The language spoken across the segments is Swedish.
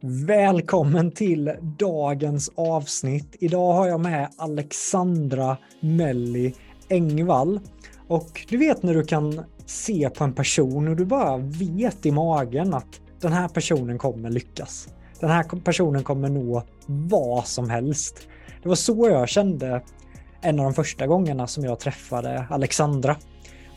Välkommen till dagens avsnitt. Idag har jag med Alexandra Melli Engvall. Och du vet när du kan se på en person och du bara vet i magen att den här personen kommer lyckas. Den här personen kommer nå vad som helst. Det var så jag kände en av de första gångerna som jag träffade Alexandra.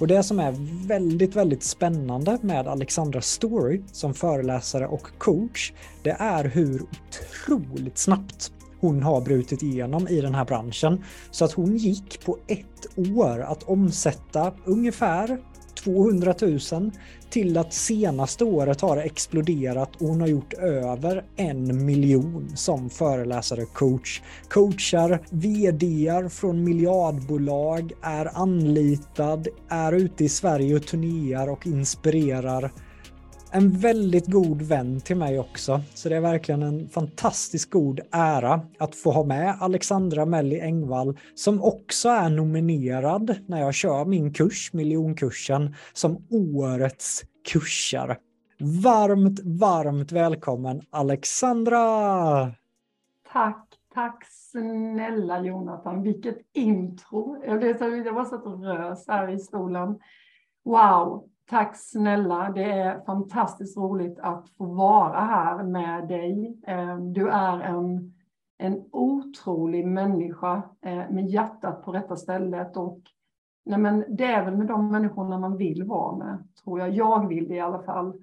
Och det som är väldigt, väldigt spännande med Alexandra story som föreläsare och coach, det är hur otroligt snabbt hon har brutit igenom i den här branschen. Så att hon gick på ett år att omsätta ungefär 200 000 till att senaste året har det exploderat och hon har gjort över en miljon som föreläsare coach. Coachar, VDar från miljardbolag, är anlitad, är ute i Sverige och turnerar och inspirerar en väldigt god vän till mig också. Så det är verkligen en fantastiskt god ära att få ha med Alexandra Melli Engvall som också är nominerad när jag kör min kurs, miljonkursen, som årets kursare. Varmt, varmt välkommen Alexandra! Tack, tack snälla Jonathan. Vilket intro. Jag, blev så, jag var så rös här i stolen. Wow, Tack snälla. Det är fantastiskt roligt att få vara här med dig. Eh, du är en, en otrolig människa eh, med hjärtat på rätta stället. Och, nej men det är väl med de människorna man vill vara med, tror jag. Jag vill det i alla fall.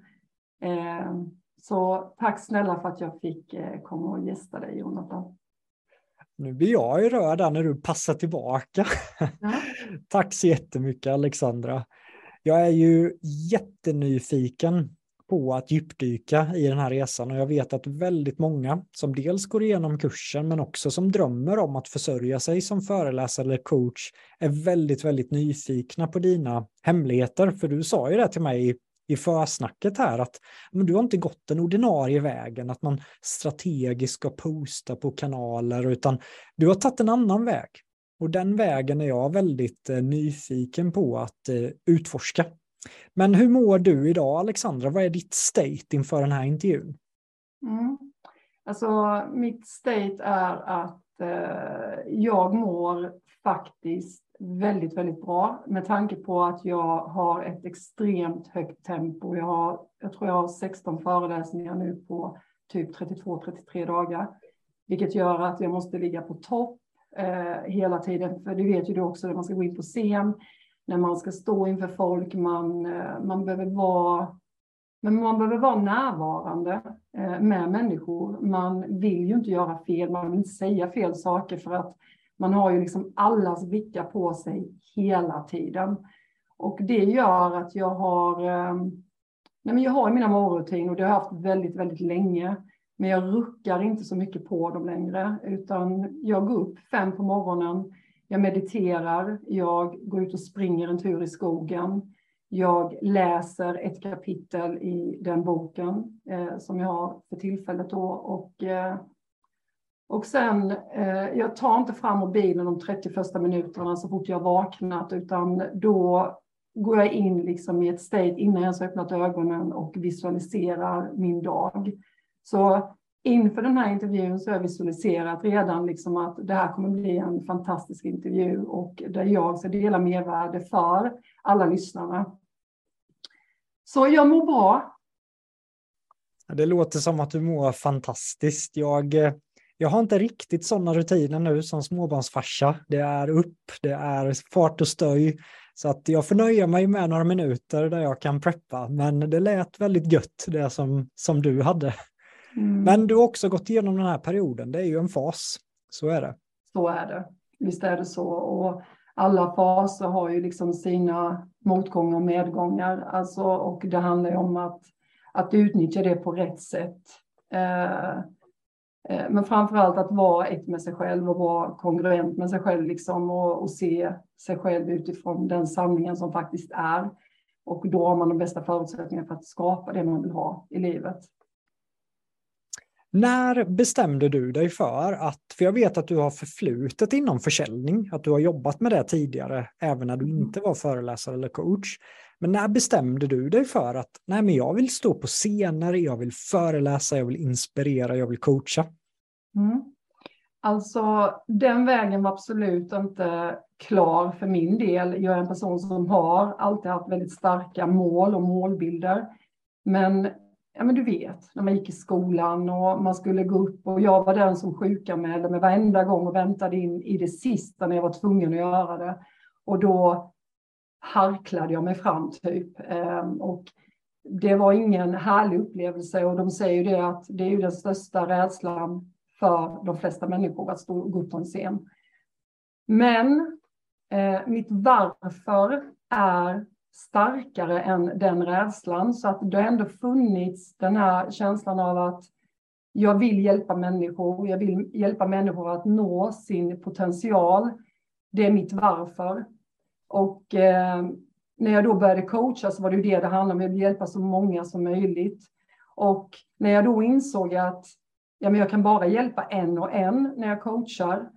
Eh, så tack snälla för att jag fick komma och gästa dig, Jonathan. Nu blir jag ju rörd när du passar tillbaka. Ja. Tack så jättemycket Alexandra. Jag är ju jättenyfiken på att djupdyka i den här resan och jag vet att väldigt många som dels går igenom kursen men också som drömmer om att försörja sig som föreläsare eller coach är väldigt, väldigt nyfikna på dina hemligheter. För du sa ju det till mig i försnacket här att men du har inte gått den ordinarie vägen, att man strategiskt ska posta på kanaler, utan du har tagit en annan väg. Och den vägen är jag väldigt eh, nyfiken på att eh, utforska. Men hur mår du idag Alexandra? Vad är ditt state inför den här intervjun? Mm. Alltså mitt state är att eh, jag mår faktiskt väldigt, väldigt bra med tanke på att jag har ett extremt högt tempo. Jag, har, jag tror jag har 16 föreläsningar nu på typ 32-33 dagar, vilket gör att jag måste ligga på topp eh, hela tiden. För det vet ju du också när man ska gå in på scen, när man ska stå inför folk, man, eh, man behöver vara men man behöver vara närvarande eh, med människor. Man vill ju inte göra fel, man vill inte säga fel saker för att man har ju liksom allas blickar på sig hela tiden. Och det gör att jag har, eh, nej men jag har mina morgonrutiner och det har jag haft väldigt, väldigt länge. Men jag ruckar inte så mycket på dem längre, utan jag går upp fem på morgonen, jag mediterar, jag går ut och springer en tur i skogen, jag läser ett kapitel i den boken eh, som jag har för tillfället då. Och, eh, Och sen, eh, jag tar inte fram mobilen de 30 första minuterna så fort jag vaknat, utan då går jag in liksom i ett state innan jag ens öppnat ögonen och visualiserar min dag. Så inför den här intervjun så har jag visualiserat redan liksom att det här kommer bli en fantastisk intervju och där jag ska dela mervärde för alla lyssnarna. Så jag mår bra. Det låter som att du mår fantastiskt. Jag, eh, jag har inte riktigt sådana rutiner nu som småbarnsfarsa. Det är upp, det är fart och stöj. Så att jag får nöja mig med några minuter där jag kan preppa. Men det lät väldigt gött det som, som du hade. Mm. Men du har också gått igenom den här perioden. Det är ju en fas. Så är det. Så är det. Visst är det så. Och alla faser har ju liksom sina motgångar och medgångar. Alltså, och det handlar ju om att, att utnyttja det på rätt sätt. Eh, eh, men framför allt att vara ett med sig själv och vara kongruent med sig själv liksom och, och se sig själv utifrån den sanningen som faktiskt är. Och då har man de bästa förutsättningarna för att skapa det man vill ha i livet. När bestämde du dig för att, för jag vet att du har förflutet inom försäljning, att du har jobbat med det tidigare, även när du mm. inte var föreläsare eller coach. Men när bestämde du dig för att, nej men jag vill stå på scener, jag vill föreläsa, jag vill inspirera, jag vill coacha? Mm. Alltså den vägen var absolut inte klar för min del. Jag är en person som har alltid haft väldigt starka mål och målbilder. Men ja men du vet, när man gick i skolan och man skulle gå upp och jag var den som sjukanmälde mig varenda gång och väntade in i det sista när jag var tvungen att göra det. Och då harklade jag mig fram typ. Ehm, och det var ingen härlig upplevelse och de säger ju det att det är ju den största rädslan för de flesta människor att stå och gå upp på en scen. Men eh, mitt varför är starkare än den rädslan. Så att det har ändå funnits den här känslan av att jag vill hjälpa människor. Jag vill hjälpa människor att nå sin potential. Det är mitt varför. Och eh, när jag då började coacha så var det ju det det handlade om. Jag vill hjälpa så många som möjligt. Och när jag då insåg att ja, men jag kan bara hjälpa en och en när jag coachar.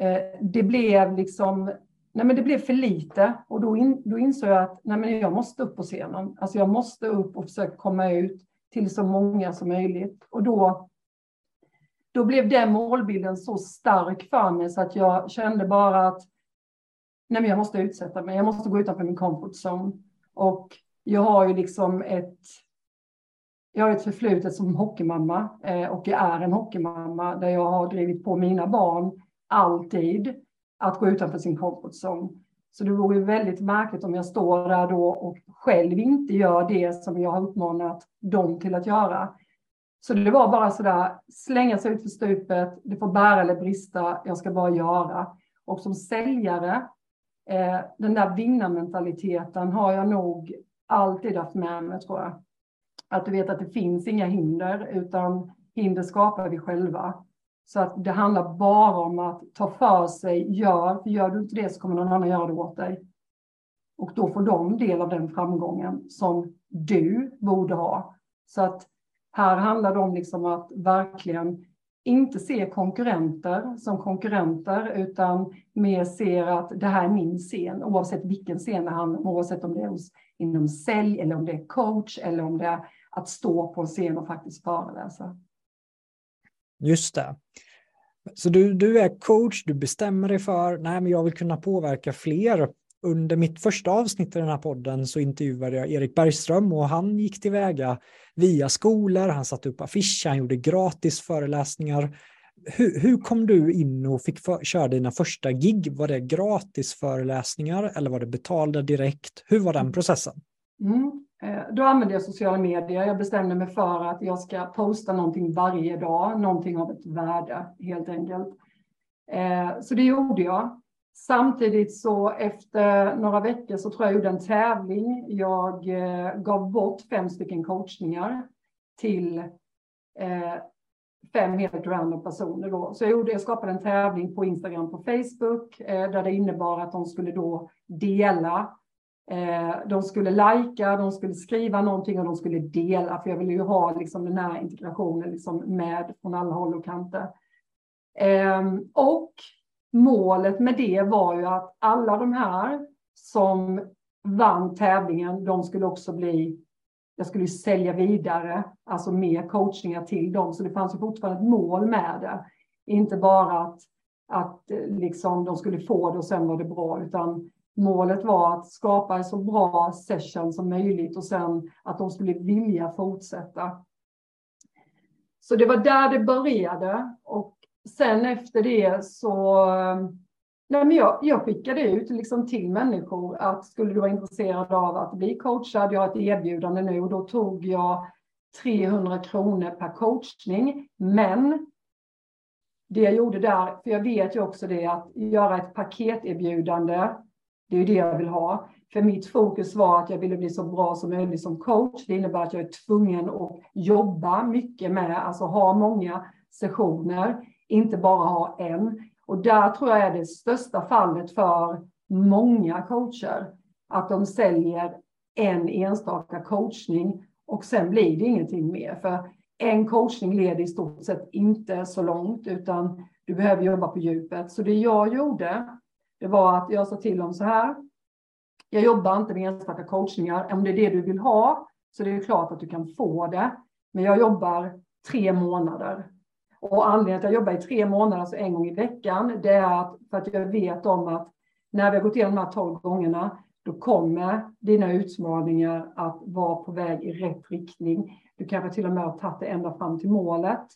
Eh, det blev liksom nej men det blev för lite och då, in, då insåg jag att nej men jag måste upp på scenen. Alltså jag måste upp och försöka komma ut till så många som möjligt. Och då, då blev den målbilden så stark för mig så att jag kände bara att nej men jag måste utsätta mig. Jag måste gå utanför min comfort zone. Och jag har ju liksom ett jag har ett förflutet som hockeymamma eh, och jag är en hockeymamma där jag har drivit på mina barn alltid att gå utanför sin comfort zone. Så det vore väldigt märkligt om jag står där då och själv inte gör det som jag har uppmanat dem till att göra. Så det var bara så där, slänga sig ut för stupet, det får bära eller brista, jag ska bara göra. Och som säljare, eh, den där vinnarmentaliteten har jag nog alltid haft med mig tror jag. Att du vet att det finns inga hinder, utan hinder skapar vi själva. Så att det handlar bara om att ta för sig, gör, för gör du inte det så kommer någon annan göra det åt dig. Och då får de del av den framgången som du borde ha. Så att här handlar det om liksom att verkligen inte se konkurrenter som konkurrenter, utan mer ser att det här är min scen, oavsett vilken scen det handlar om, oavsett om det är inom sälj eller om det är coach eller om det är att stå på en scen och faktiskt föreläsa. Just det. Så du, du är coach, du bestämmer dig för, nej men jag vill kunna påverka fler. Under mitt första avsnitt i den här podden så intervjuade jag Erik Bergström och han gick tillväga via skolor, han satte upp affischer, han gjorde gratis föreläsningar. Hur, hur kom du in och fick för, köra dina första gig? Var det gratis föreläsningar eller var det betalda direkt? Hur var den processen? Mm. Eh, då använde jag sociala medier. Jag bestämde mig för att jag ska posta någonting varje dag, någonting av ett värde helt enkelt. Eh, så det gjorde jag. Samtidigt så efter några veckor så tror jag jag gjorde en tävling. Jag eh, gav bort fem stycken coachningar till fem helt random personer. Då. Så jag, gjorde, jag skapade en tävling på Instagram på Facebook där det innebar att de skulle då dela Eh, de skulle lajka, de skulle skriva någonting och de skulle dela, för jag ville ju ha liksom den här integrationen liksom med från alla håll och kanter. Ehm, och målet med det var ju att alla de här som vann tävlingen, de skulle också bli, jag skulle sälja vidare, alltså mer coachningar till dem. Så det fanns ju fortfarande ett mål med det. Inte bara att, att eh, liksom de skulle få det och sen var det bra, utan målet var att skapa en så bra session som möjligt och sen att de skulle vilja fortsätta. Så det var där det började och sen efter det så nej men jag, jag skickade ut liksom till människor att skulle du vara intresserad av att bli coachad, jag har ett erbjudande nu och då tog jag 300 kronor per coachning. Men det jag gjorde där, för jag vet ju också det att göra ett paketerbjudande, det är ju det jag vill ha. För mitt fokus var att jag ville bli så bra som möjligt som coach. Det innebär att jag är tvungen att jobba mycket med, alltså ha många sessioner, inte bara ha en. Och där tror jag är det största fallet för många coacher, att de säljer en enstaka coachning och sen blir det ingenting mer. För en coachning leder i stort sett inte så långt, utan du behöver jobba på djupet. Så det jag gjorde, det var att jag sa till dem så här. Jag jobbar inte med enstaka coachningar. Om det är det du vill ha, så det är klart att du kan få det. Men jag jobbar tre månader. Och anledningen till att jag jobbar i tre månader, alltså en gång i veckan, det är att, för att jag vet om att när vi har gått igenom de här tolv gångerna, då kommer dina utmaningar att vara på väg i rätt riktning. Du kanske till och med har tagit det ända fram till målet.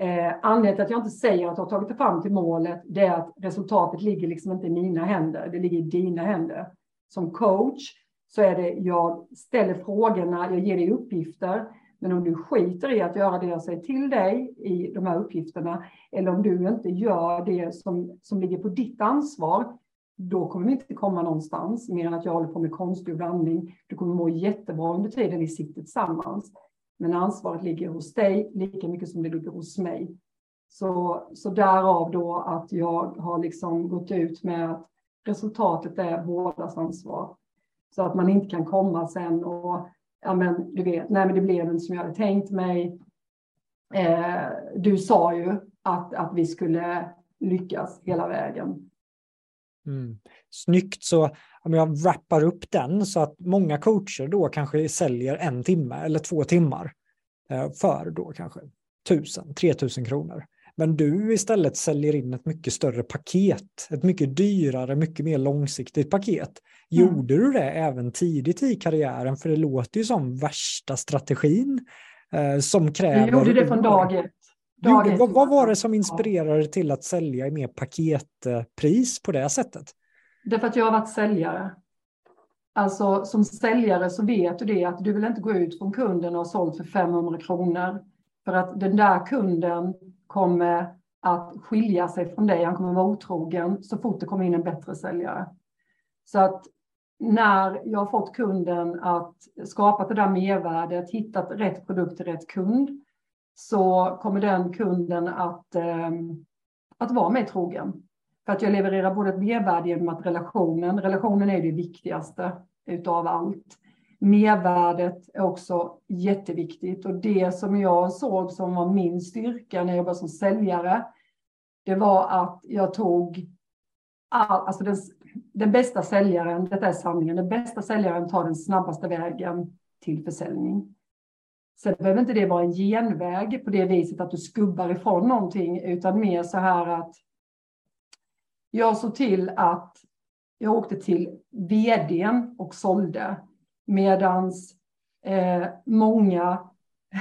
Eh, anledningen till att jag inte säger att jag har tagit det fram till målet, det är att resultatet ligger liksom inte i mina händer, det ligger i dina händer. Som coach så är det jag ställer frågorna, jag ger dig uppgifter, men om du skiter i att göra det jag säger till dig i de här uppgifterna, eller om du inte gör det som, som ligger på ditt ansvar, då kommer vi inte komma någonstans mer än att jag håller på med konstgjord andning. Du kommer må jättebra under tiden vi sitter tillsammans. Men ansvaret ligger hos dig lika mycket som det ligger hos mig. Så, så därav då att jag har liksom gått ut med att resultatet är bådas ansvar. Så att man inte kan komma sen och ja men du vet, nej men det blev inte som jag hade tänkt mig. Eh, du sa ju att, att vi skulle lyckas hela vägen. Mm. Snyggt, så om jag wrappar upp den så att många coacher då kanske säljer en timme eller två timmar eh, för då kanske tusen, tre tusen kronor. Men du istället säljer in ett mycket större paket, ett mycket dyrare, mycket mer långsiktigt paket. Mm. Gjorde du det även tidigt i karriären? För det låter ju som värsta strategin eh, som kräver... Jag gjorde det från dag ett. Dag vad, vad, var det som inspirerade till att sälja i mer paketpris på det sättet? Därför att jag har varit säljare. Alltså som säljare så vet du det att du vill inte gå ut från kunden och ha sålt för 500 kronor. För att den där kunden kommer att skilja sig från dig, han kommer vara otrogen så fort det kommer in en bättre säljare. Så att när jag har fått kunden att skapa det där mervärdet, hittat rätt produkt till rätt kund, så kommer den kunden att, eh, att vara mig trogen. För att jag levererar både ett mervärde genom att relationen, relationen är det viktigaste utav allt mervärdet är också jätteviktigt och det som jag såg som var min styrka när jag var som säljare, det var att jag tog all, alltså den, den bästa säljaren, detta är sanningen, den bästa säljaren tar den snabbaste vägen till försäljning. Sen behöver inte det vara en genväg på det viset att du skubbar ifrån någonting, utan mer så här att jag såg till att jag åkte till vdn och sålde Medans eh, många,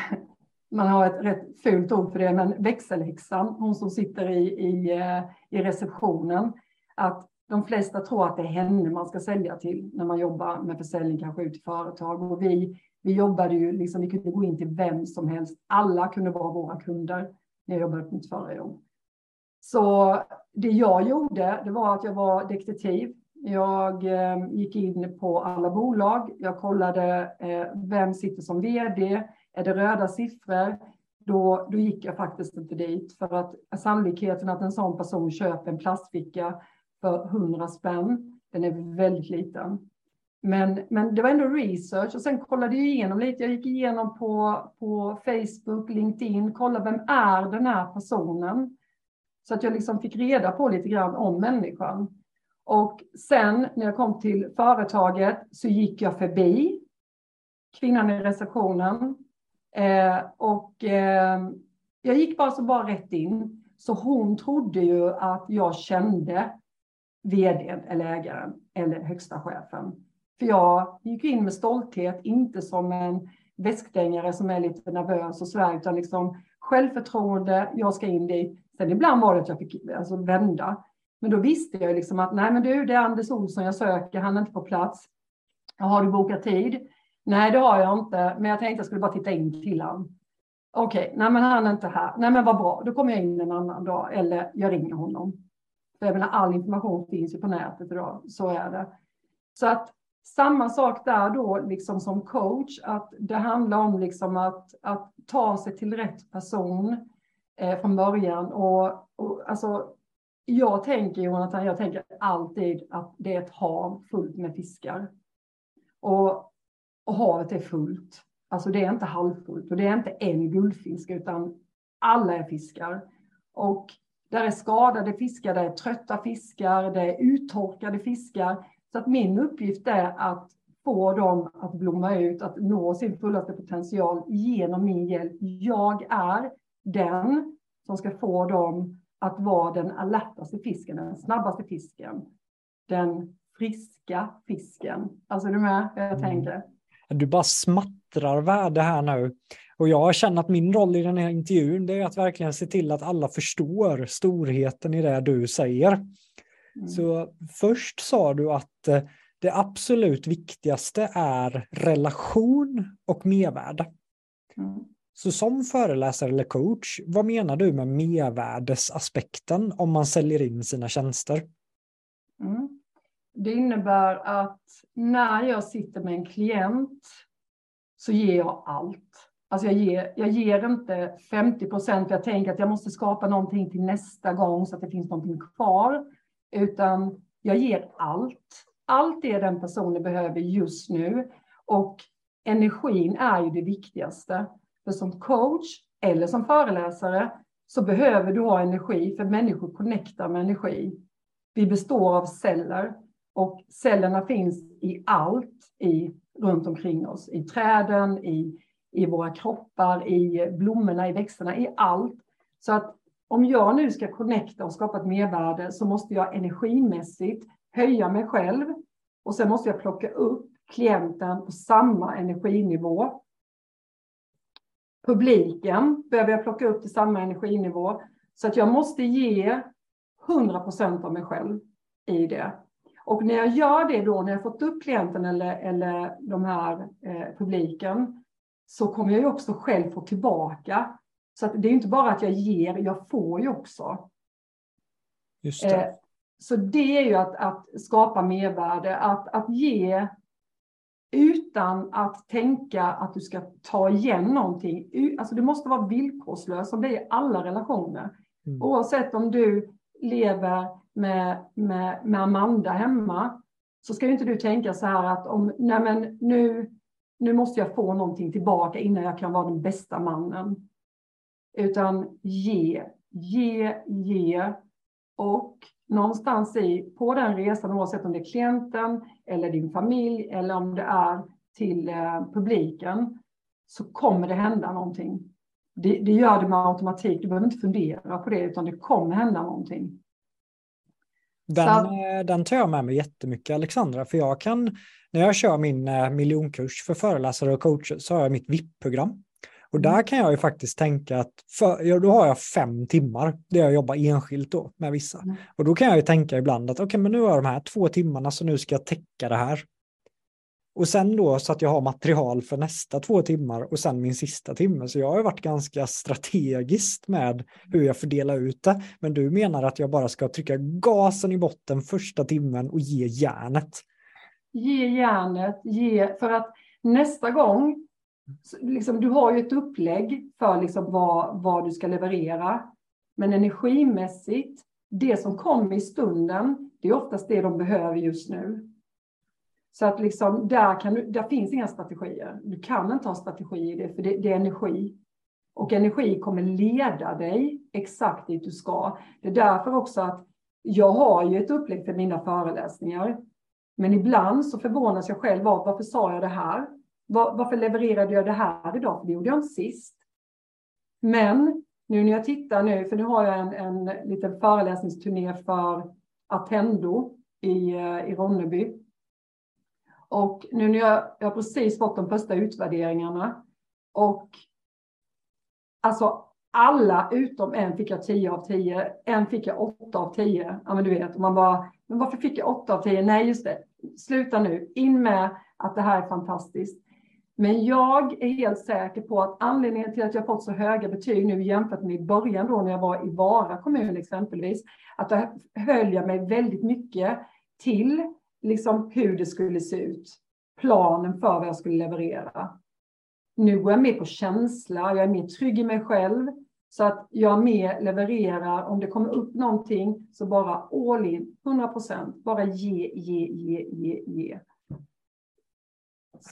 man har ett rätt fult ord för det, men växelhäxan, hon som sitter i, i, eh, i receptionen, att de flesta tror att det är henne man ska sälja till när man jobbar med försäljning, kanske ut i företag. Och vi, vi jobbade ju, liksom, vi kunde gå in till vem som helst. Alla kunde vara våra kunder när jag jobbade på mitt förra jobb. Så det jag gjorde, det var att jag var detektiv. Jag eh, gick in på alla bolag. Jag kollade eh, vem sitter som vd. Är det röda siffror? Då, då gick jag faktiskt inte dit för att sannolikheten att en sån person köper en plastficka för 100 spänn, den är väldigt liten. Men, men det var ändå research och sen kollade jag igenom lite. Jag gick igenom på, på Facebook, LinkedIn, kolla vem är den här personen? Så att jag liksom fick reda på lite grann om människan. Och sen när jag kom till företaget så gick jag förbi kvinnan i receptionen. Eh, och eh, jag gick bara så bara rätt in. Så hon trodde ju att jag kände vdn eller ägaren eller högsta chefen. För jag gick in med stolthet, inte som en väskdängare som är lite nervös och sådär, utan liksom självförtroende, jag ska in dit. Sen ibland var det att jag fick alltså, vända. Men då visste jag liksom att nej men du, det är Anders Olsson jag söker, han är inte på plats. Har du bokat tid? Nej, det har jag inte, men jag tänkte jag skulle bara titta in till honom. Okej, okay, nej men han är inte här. Nej men vad bra, då kommer jag in en annan dag eller jag ringer honom. För jag menar, all information finns ju på nätet idag, så är det. Så att samma sak där då, liksom som coach, att det handlar om liksom att, att ta sig till rätt person eh, från början. Och, och alltså, jag tänker Jonathan, jag tänker alltid att det är ett hav fullt med fiskar. Och, och havet är fullt. Alltså det är inte halvfullt och det är inte en guldfisk utan alla är fiskar. Och där är skadade fiskar, det är trötta fiskar, det är uttorkade fiskar. Så att min uppgift är att få dem att blomma ut, att nå sin fullaste potential genom min hjälp. Jag är den som ska få dem att vara den alertaste fisken, den snabbaste fisken, den friska fisken. Alltså är du med jag mm. tänker? Du bara smattrar värde här nu. Och jag känner att min roll i den här intervjun är att verkligen se till att alla förstår storheten i det du säger. Mm. Så först sa du att eh, det absolut viktigaste är relation och mervärde. Mm. Så som föreläsare eller coach, vad menar du med mervärdesaspekten om man säljer in sina tjänster? Mm. Det innebär att när jag sitter med en klient så ger jag allt. Alltså jag ger, jag ger inte 50 procent, jag tänker att jag måste skapa någonting till nästa gång så att det finns någonting kvar. Utan jag ger allt. Allt det den personen behöver just nu. Och energin är ju det viktigaste. För som coach eller som föreläsare så behöver du ha energi, för människor connectar med energi. Vi består av celler och cellerna finns i allt i, runt omkring oss. I träden, i, i våra kroppar, i blommorna, i växterna, i allt. Så att om jag nu ska connecta och skapa ett mervärde så måste jag energimässigt höja mig själv och sen måste jag plocka upp klienten på samma energinivå. Publiken behöver jag plocka upp till samma energinivå så att jag måste ge 100 procent av mig själv i det. Och när jag gör det då, när jag fått upp klienten eller, eller de här eh, publiken, så kommer jag ju också själv få tillbaka. Så att det är inte bara att jag ger, jag får ju också. Just det. Eh, så det är ju att, att skapa mervärde, att, att ge utan att tänka att du ska ta igen någonting. Alltså det måste vara villkorslöst, som det är i alla relationer. Mm. Oavsett om du lever med, med, med Amanda hemma, så ska inte du tänka så här att om, nej men nu, nu måste jag få någonting tillbaka innan jag kan vara den bästa mannen. Utan ge, ge, ge och någonstans i, på den resan, oavsett om det är klienten eller din familj eller om det är till eh, publiken, så kommer det hända någonting. Det, det, gör det med automatik. Du behöver inte fundera på det, utan det kommer hända någonting. Den, så... Eh, den tar jag med mig jättemycket, Alexandra, för jag kan, när jag kör min eh, miljonkurs för föreläsare och coacher så har jag mitt VIP-program. Och där kan jag ju faktiskt tänka att för, ja, då har jag fem timmar där jag jobbar enskilt då med vissa. Mm. Och då kan jag ju tänka ibland att okej, okay, men nu har jag de här två timmarna så nu ska jag täcka det här. Och sen då så att jag har material för nästa två timmar och sen min sista timme. Så jag har varit ganska strategiskt med hur jag fördelar ut det. Men du menar att jag bara ska trycka gasen i botten första timmen och ge järnet? Ge järnet, ge, för att nästa gång liksom, du har ju ett upplägg för liksom vad, vad du ska leverera. Men energimässigt, det som kommer i stunden, det är oftast det de behöver just nu. Så att liksom, där, kan du, där finns inga strategier. Du kan inte ha strategi i det, för det, det är energi. Och energi kommer leda dig exakt dit du ska. Det är därför också att jag har ju ett upplägg för mina föreläsningar. Men ibland så förvånas jag själv av varför sa jag det här? Var, varför levererade jag det här idag? För det gjorde jag inte sist. Men nu när jag tittar nu, för nu har jag en, en liten föreläsningsturné för Attendo i, eh, i Ronneby. Och nu när jag, jag har precis fått de första utvärderingarna och alltså alla utom en fick jag 10 av 10, en fick jag 8 av 10. Ja, men du vet, man bara, men varför fick jag 8 av 10? Nej, just det, sluta nu, in med att det här är fantastiskt. Men jag är helt säker på att anledningen till att jag fått så höga betyg nu jämfört med i början då när jag var i Vara kommun exempelvis, att då höll jag mig väldigt mycket till liksom hur det skulle se ut, planen för vad jag skulle leverera. Nu går jag mer på känsla, jag är mer trygg i mig själv, så att jag mer levererar, om det kommer upp någonting, så bara all in, 100 procent, bara ge, ge, ge, ge, ge.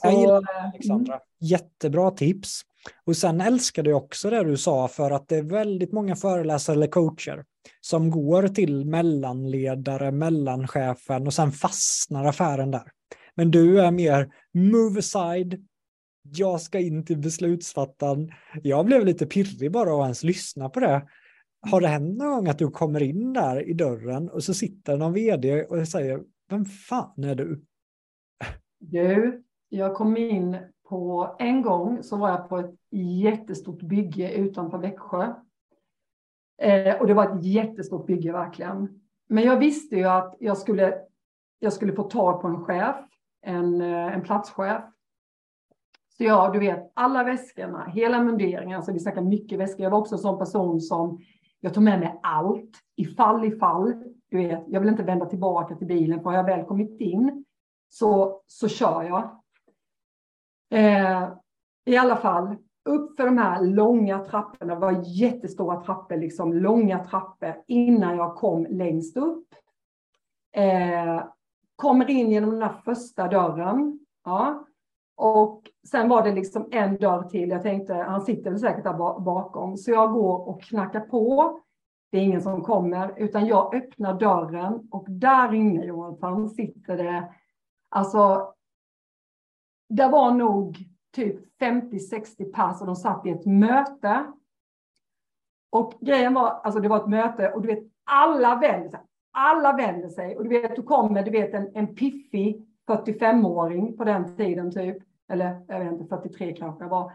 Så, jag gillar det, Alexandra. Mm. Jättebra tips. Och sen älskade jag också det du sa, för att det är väldigt många föreläsare eller coacher som går till mellanledare, mellanchefen och sen fastnar affären där. Men du är mer move aside, jag ska in till beslutsfattaren. Jag blev lite pirrig bara av att ens lyssna på det. Har det hänt någon gång att du kommer in där i dörren och så sitter någon vd och säger, vem fan är du? Du, jag kom in på en gång så var jag på ett jättestort bygge utanför Växjö. Eh, och det var ett jättestort bygge verkligen. Men jag visste ju att jag skulle, jag skulle få tag på en chef, en, eh, en platschef. Så ja, du vet, alla väskorna, hela munderingen, alltså vi snackar mycket väskor. Jag var också en sån person som, jag tog med mig allt, ifall, ifall. Du vet, jag vill inte vända tillbaka till bilen, för har jag väl kommit in så, så kör jag. Eh, I alla fall, upp för de här långa trapporna, det var jättestora trappor, liksom långa trappor innan jag kom längst upp. Eh, kommer in genom den här första dörren. Ja. Och sen var det liksom en dörr till. Jag tänkte, han sitter väl säkert där bakom. Så jag går och knackar på. Det är ingen som kommer, utan jag öppnar dörren och där inne, Jonathan, sitter det, alltså det var nog typ 50-60 pass och de satt i ett möte. Och grejen var, alltså det var ett möte och du vet, alla vänder sig. Alla vänder sig och du vet, du kommer, du vet en, en piffig 45-åring på den tiden typ, eller jag vet inte, 43 kanske var.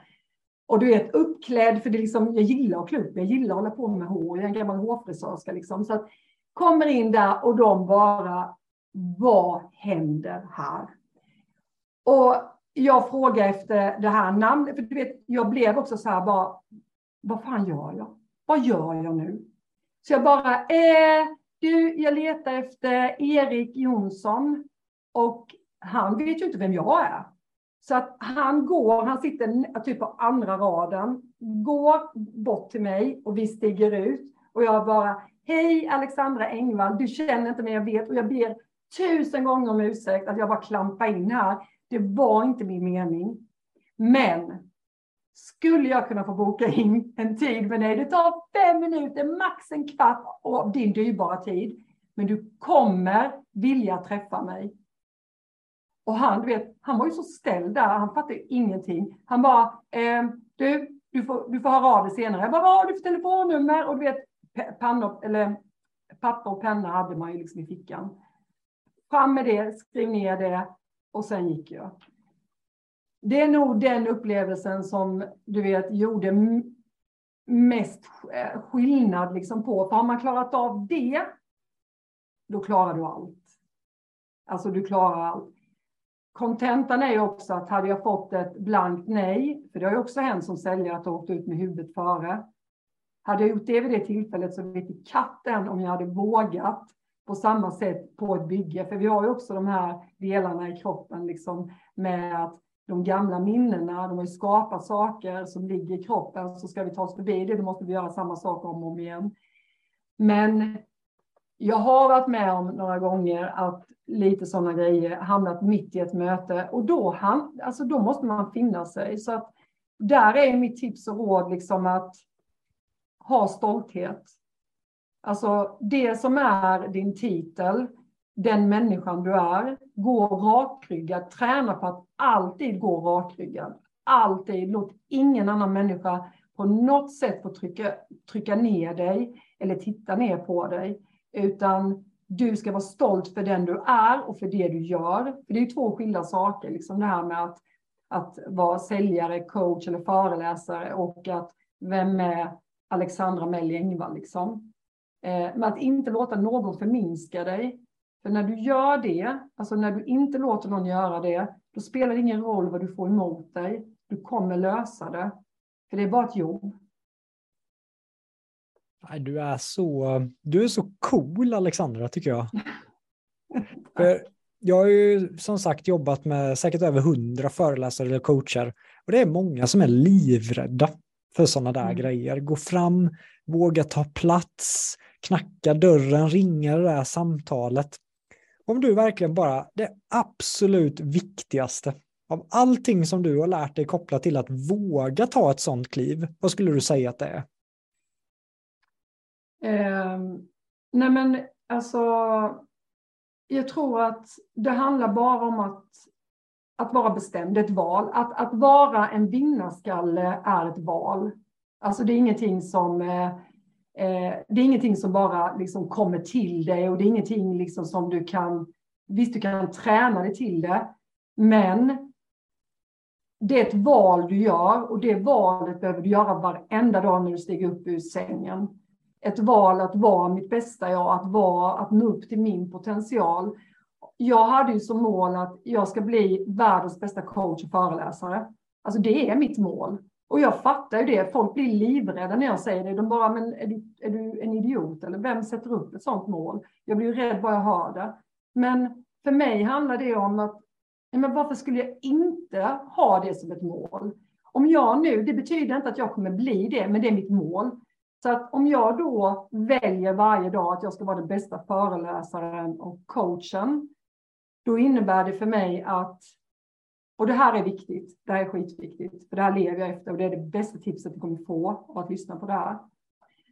Och du vet uppklädd, för det liksom, jag gillar att klä upp jag gillar att hålla på med hår, jag är en gammal hårfrisörska liksom. Så att, kommer in där och de bara, vad händer här? Och jag frågade efter det här namnet, för du vet, jag blev också så här bara, vad fan gör jag? Vad gör jag nu? Så jag bara, eh, du, jag letar efter Erik Jonsson och han vet ju inte vem jag är. Så att han går, han sitter typ på andra raden, går bort till mig och vi stiger ut och jag bara, hej Alexandra Engvall, du känner inte mig, jag vet och jag ber tusen gånger om ursäkt att jag bara klampar in här. Det var inte min mening. Men skulle jag kunna få boka in en tid med dig, det tar fem minuter, max en kvart av din dyrbara tid. Men du kommer vilja träffa mig. Och han, du vet, han var ju så ställd där, han fattade ingenting. Han bara, eh, du, du får, du får höra av dig senare. Jag bara, vad har du för telefonnummer? Och du vet, pannor, eller papper och penna hade man ju liksom i fickan. Fram med det, skriv ner det och sen gick jag. Det är nog den upplevelsen som du vet gjorde mest eh, skillnad liksom på. För har man klarat av det, då klarar du allt. Alltså du klarar allt. Kontentan är ju också att hade jag fått ett blankt nej, för det har ju också hänt som säljare att jag åkt ut med huvudet före. Hade jag gjort det vid det tillfället så vet katten om jag hade vågat på samma sätt på ett bygge. För vi har ju också de här delarna i kroppen liksom med att de gamla minnena, de har ju skapat saker som ligger i kroppen, så ska vi ta oss förbi det, då måste vi göra samma sak om och om igen. Men jag har varit med om några gånger att lite sådana grejer hamnat mitt i ett möte och då, alltså då måste man finna sig. Så att där är mitt tips och råd liksom att ha stolthet. Alltså det som är din titel, den människan du är, gå rakryggad, träna på att alltid gå rakryggad. Alltid, låt ingen annan människa på något sätt få trycka, trycka ner dig eller titta ner på dig. Utan du ska vara stolt för den du är och för det du gör. För det är två skilda saker, liksom det här med att, att vara säljare, coach eller föreläsare och att vem är Alexandra Melli Engvall liksom. Eh, men att inte låta någon förminska dig. För när du gör det, alltså när du inte låter någon göra det, då spelar det ingen roll vad du får emot dig. Du kommer lösa det. För det är bara ett jobb. Du är så, du är så cool Alexandra tycker jag. För jag har ju som sagt jobbat med säkert över hundra föreläsare eller coacher och det är många som är livrädda för sådana där mm. grejer. Gå fram, våga ta plats, knacka dörren, ringa det där samtalet. Om du verkligen bara, det absolut viktigaste av allting som du har lärt dig kopplat till att våga ta ett sånt kliv, vad skulle du säga att det är? Eh, nej men alltså, jag tror att det handlar bara om att, att vara bestämd, ett val. Att, att vara en vinnarskalle är ett val. Alltså det är ingenting som eh, Eh, det är ingenting som bara liksom kommer till dig och det är ingenting liksom som du kan, visst du kan träna dig till det, men det är ett val du gör och det valet behöver du göra varenda dag när du stiger upp ur sängen. Ett val att vara mitt bästa jag, att, vara, att nå upp till min potential. Jag hade ju som mål att jag ska bli världens bästa coach och föreläsare. Alltså det är mitt mål. Och jag fattar ju det. Folk blir livrädda när jag säger det. De bara, men är du, är du en idiot? Eller vem sätter upp ett sådant mål? Jag blir ju rädd bara jag hör det. Men för mig handlar det om att men varför skulle jag inte ha det som ett mål? Om jag nu, det betyder inte att jag kommer bli det, men det är mitt mål. Så att om jag då väljer varje dag att jag ska vara den bästa föreläsaren och coachen, då innebär det för mig att, och det här är viktigt, det här är skitviktigt, för det här lever jag efter och det är det bästa tipset du kommer få av att lyssna på det här.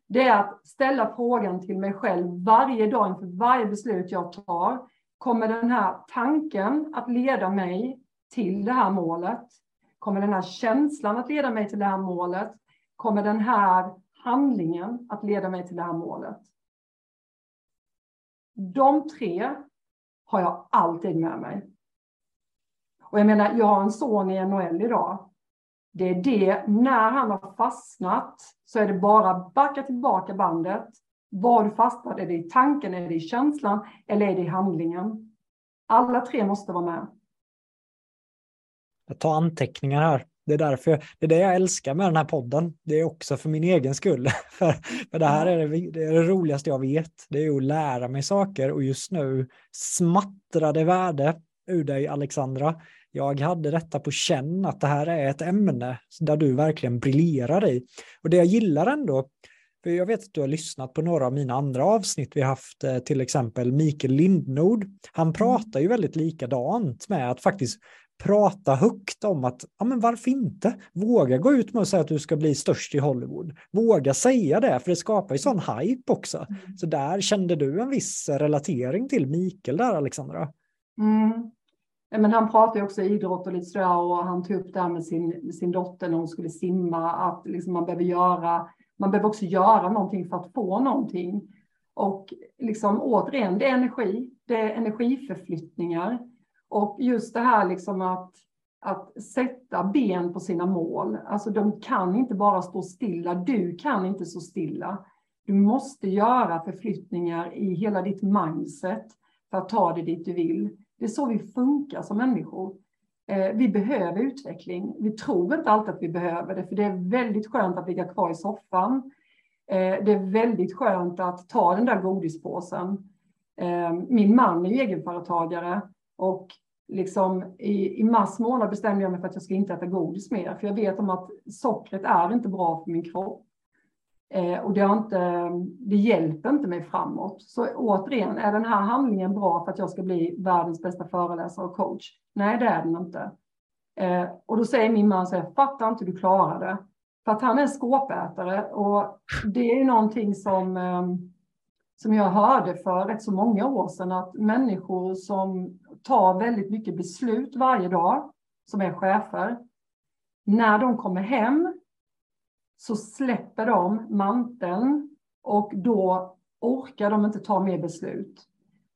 Det är att ställa frågan till mig själv varje dag inför varje beslut jag tar. Kommer den här tanken att leda mig till det här målet? Kommer den här känslan att leda mig till det här målet? Kommer den här handlingen att leda mig till det här målet? De tre har jag alltid med mig. Och jag menar, jag har en son i NHL idag. Det är det, när han har fastnat så är det bara backa tillbaka bandet, var du fastnat, är det i tanken, är det i känslan eller är det i handlingen? Alla tre måste vara med. Jag tar anteckningar här. Det är därför jag, det är det jag älskar med den här podden. Det är också för min egen skull. för, för det här är det, det, är det roligaste jag vet. Det är att lära mig saker och just nu smattrar det värde ur dig Alexandra. Jag hade detta på känn att det här är ett ämne där du verkligen briljerar i. Och det jag gillar ändå för jag vet att du har lyssnat på några av mina andra avsnitt. Vi haft eh, till exempel Mikael Lindnord. Han mm. pratar ju väldigt likadant med att faktiskt prata högt om att, ja men varför inte? Våga gå ut med att säga att du ska bli störst i Hollywood. Våga säga det, för det skapar ju sån hype också. Mm. Så där kände du en viss relatering till Mikael där, Alexandra? Mm. Men han pratade också idrott och lite sådär och han tog upp det här med sin, sin dotter när hon skulle simma, att liksom man behöver göra man behöver också göra någonting för att få någonting. Och liksom återigen, det är energi, det är energiförflyttningar. Och just det här liksom att, att sätta ben på sina mål. Alltså de kan inte bara stå stilla, du kan inte stå stilla. Du måste göra förflyttningar i hela ditt mindset för att ta dig dit du vill. Det är så vi funkar som människor. Eh, vi behöver utveckling. Vi tror inte alltid att vi behöver det, för det är väldigt skönt att ligga kvar i soffan. Eh, det är väldigt skönt att ta den där godispåsen. Eh, min man är ju egenföretagare och liksom i, i mars månad bestämde jag mig för att jag ska inte äta godis mer, för jag vet om att sockret är inte bra för min kropp. Eh, och det, har inte, det hjälper inte mig framåt. Så återigen, är den här handlingen bra för att jag ska bli världens bästa föreläsare och coach? Nej, det är den inte. Eh, och då säger min man så här, fattar inte du klarar det. För att han är skåpätare och det är någonting som, eh, som jag hörde för rätt så många år sedan att människor som tar väldigt mycket beslut varje dag, som är chefer, när de kommer hem så släpper de manteln och då orkar de inte ta mer beslut.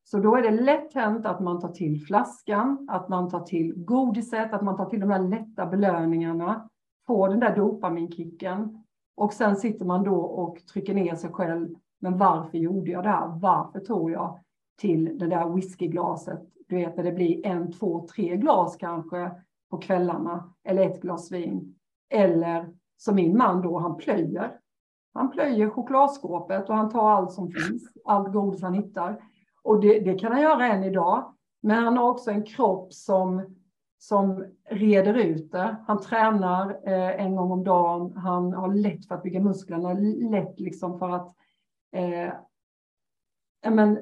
Så då är det lätt hänt att man tar till flaskan, att man tar till godiset, att man tar till de här lätta belöningarna, får den där dopaminkicken och sen sitter man då och trycker ner sig själv. Men varför gjorde jag det här? Varför tog jag till det där whiskyglaset? Du vet, när det blir en, två, tre glas kanske på kvällarna eller ett glas vin. Eller så min man då, han plöjer. Han plöjer chokladskåpet och han tar allt som finns, allt godis han hittar. Och det, det, kan han göra än idag. Men han har också en kropp som, som reder ut det. Han tränar eh, en gång om dagen. Han har lätt för att bygga musklerna, lätt liksom för att eh, men,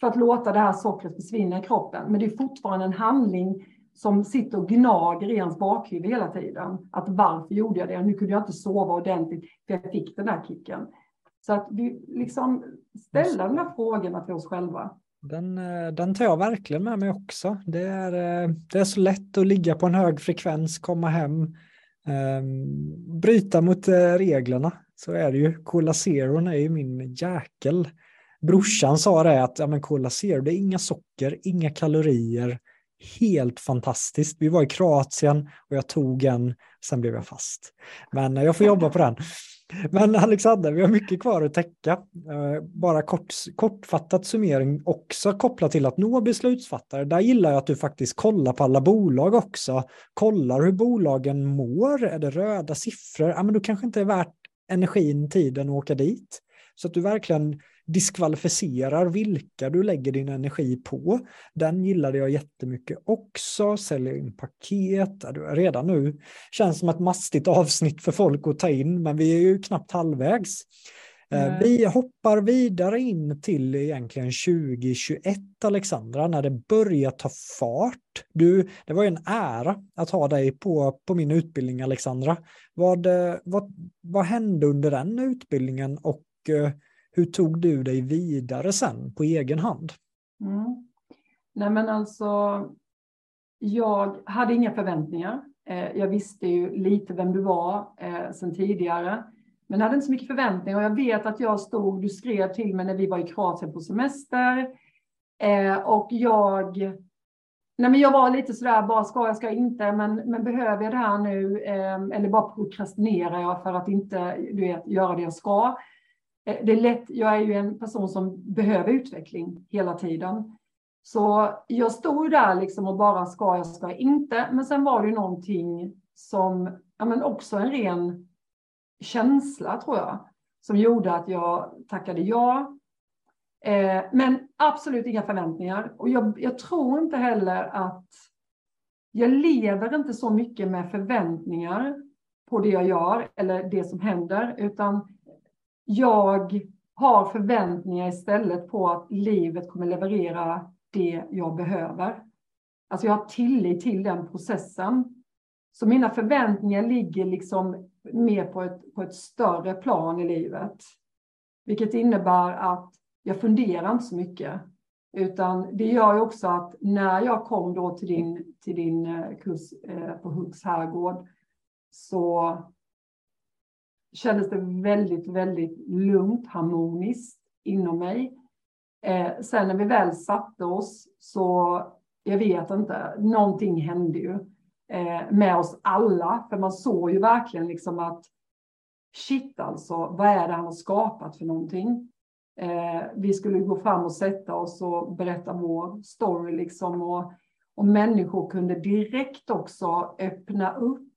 för att låta det här sockret försvinna i kroppen. Men det är fortfarande en handling som sitter och gnager i ens bakhuvud hela tiden. Att varför gjorde jag det? Nu kunde jag inte sova ordentligt för jag fick den här kicken. Så att vi liksom ställa de här frågorna till oss själva. Den, eh, den tar jag verkligen med mig också. Det är, eh, det är så lätt att ligga på en hög frekvens, komma hem, eh, bryta mot eh, reglerna. Så är det ju. Cola Zero är ju min jäkel. Brorsan sa det att ja, men Cola Zero, det är inga socker, inga kalorier, helt fantastiskt. Vi var i Kroatien och jag tog en, sen blev jag fast. Men eh, jag får jobba på den. Men Alexander, vi har mycket kvar att täcka. Eh, bara kort, kortfattat summering också kopplat till att nå beslutsfattare. Där gillar jag att du faktiskt kollar på alla bolag också. Kollar hur bolagen mår. Är det röda siffror? Ja, men då kanske inte är värt energin, tiden att åka dit. Så att du verkligen diskvalificerar vilka du lägger din energi på. Den gillade jag jättemycket också. Säljer in paket. Redan nu känns som ett mastigt avsnitt för folk att ta in, men vi är ju knappt halvvägs. Mm. Vi hoppar vidare in till egentligen 2021, Alexandra, när det börjar ta fart. Du, det var ju en ära att ha dig på, på min utbildning, Alexandra. Vad, vad, vad hände under den utbildningen och eh, hur tog du dig vidare sen på egen hand? Mm. Nej men alltså, jag hade inga förväntningar. Eh, jag visste ju lite vem du var eh, sen tidigare. Men hade inte så mycket förväntningar och jag vet att jag stod, du skrev till mig när vi var i Kroatien på semester. Eh, och jag, nej men jag var lite sådär, bara ska jag, ska jag inte, men, men behöver jag det här nu? eller bara prokrastinerar jag för att inte du vet, göra det jag ska? Eh, det är lätt, jag är ju en person som behöver utveckling hela tiden. Så jag stod där liksom och bara ska jag, ska jag inte. Men sen var det ju någonting som, ja men också en ren känsla tror jag, som gjorde att jag tackade ja. Eh, men absolut inga förväntningar. Och jag, jag tror inte heller att jag lever inte så mycket med förväntningar på det jag gör eller det som händer, utan jag har förväntningar istället på att livet kommer leverera det jag behöver. Alltså jag har tillit till den processen. Så mina förväntningar ligger liksom mer på ett, på ett större plan i livet. Vilket innebär att jag funderar inte så mycket. Utan det gör ju också att när jag kom då till din, till din eh, kurs eh, på Huggs herrgård så kändes det väldigt, väldigt lugnt, harmoniskt inom mig. Eh, sen när vi väl satte oss så, jag vet inte, någonting hände ju eh, med oss alla. För man såg ju verkligen liksom att shit alltså, vad är det han har skapat för någonting? Eh, vi skulle gå fram och sätta oss och berätta vår story liksom och, och människor kunde direkt också öppna upp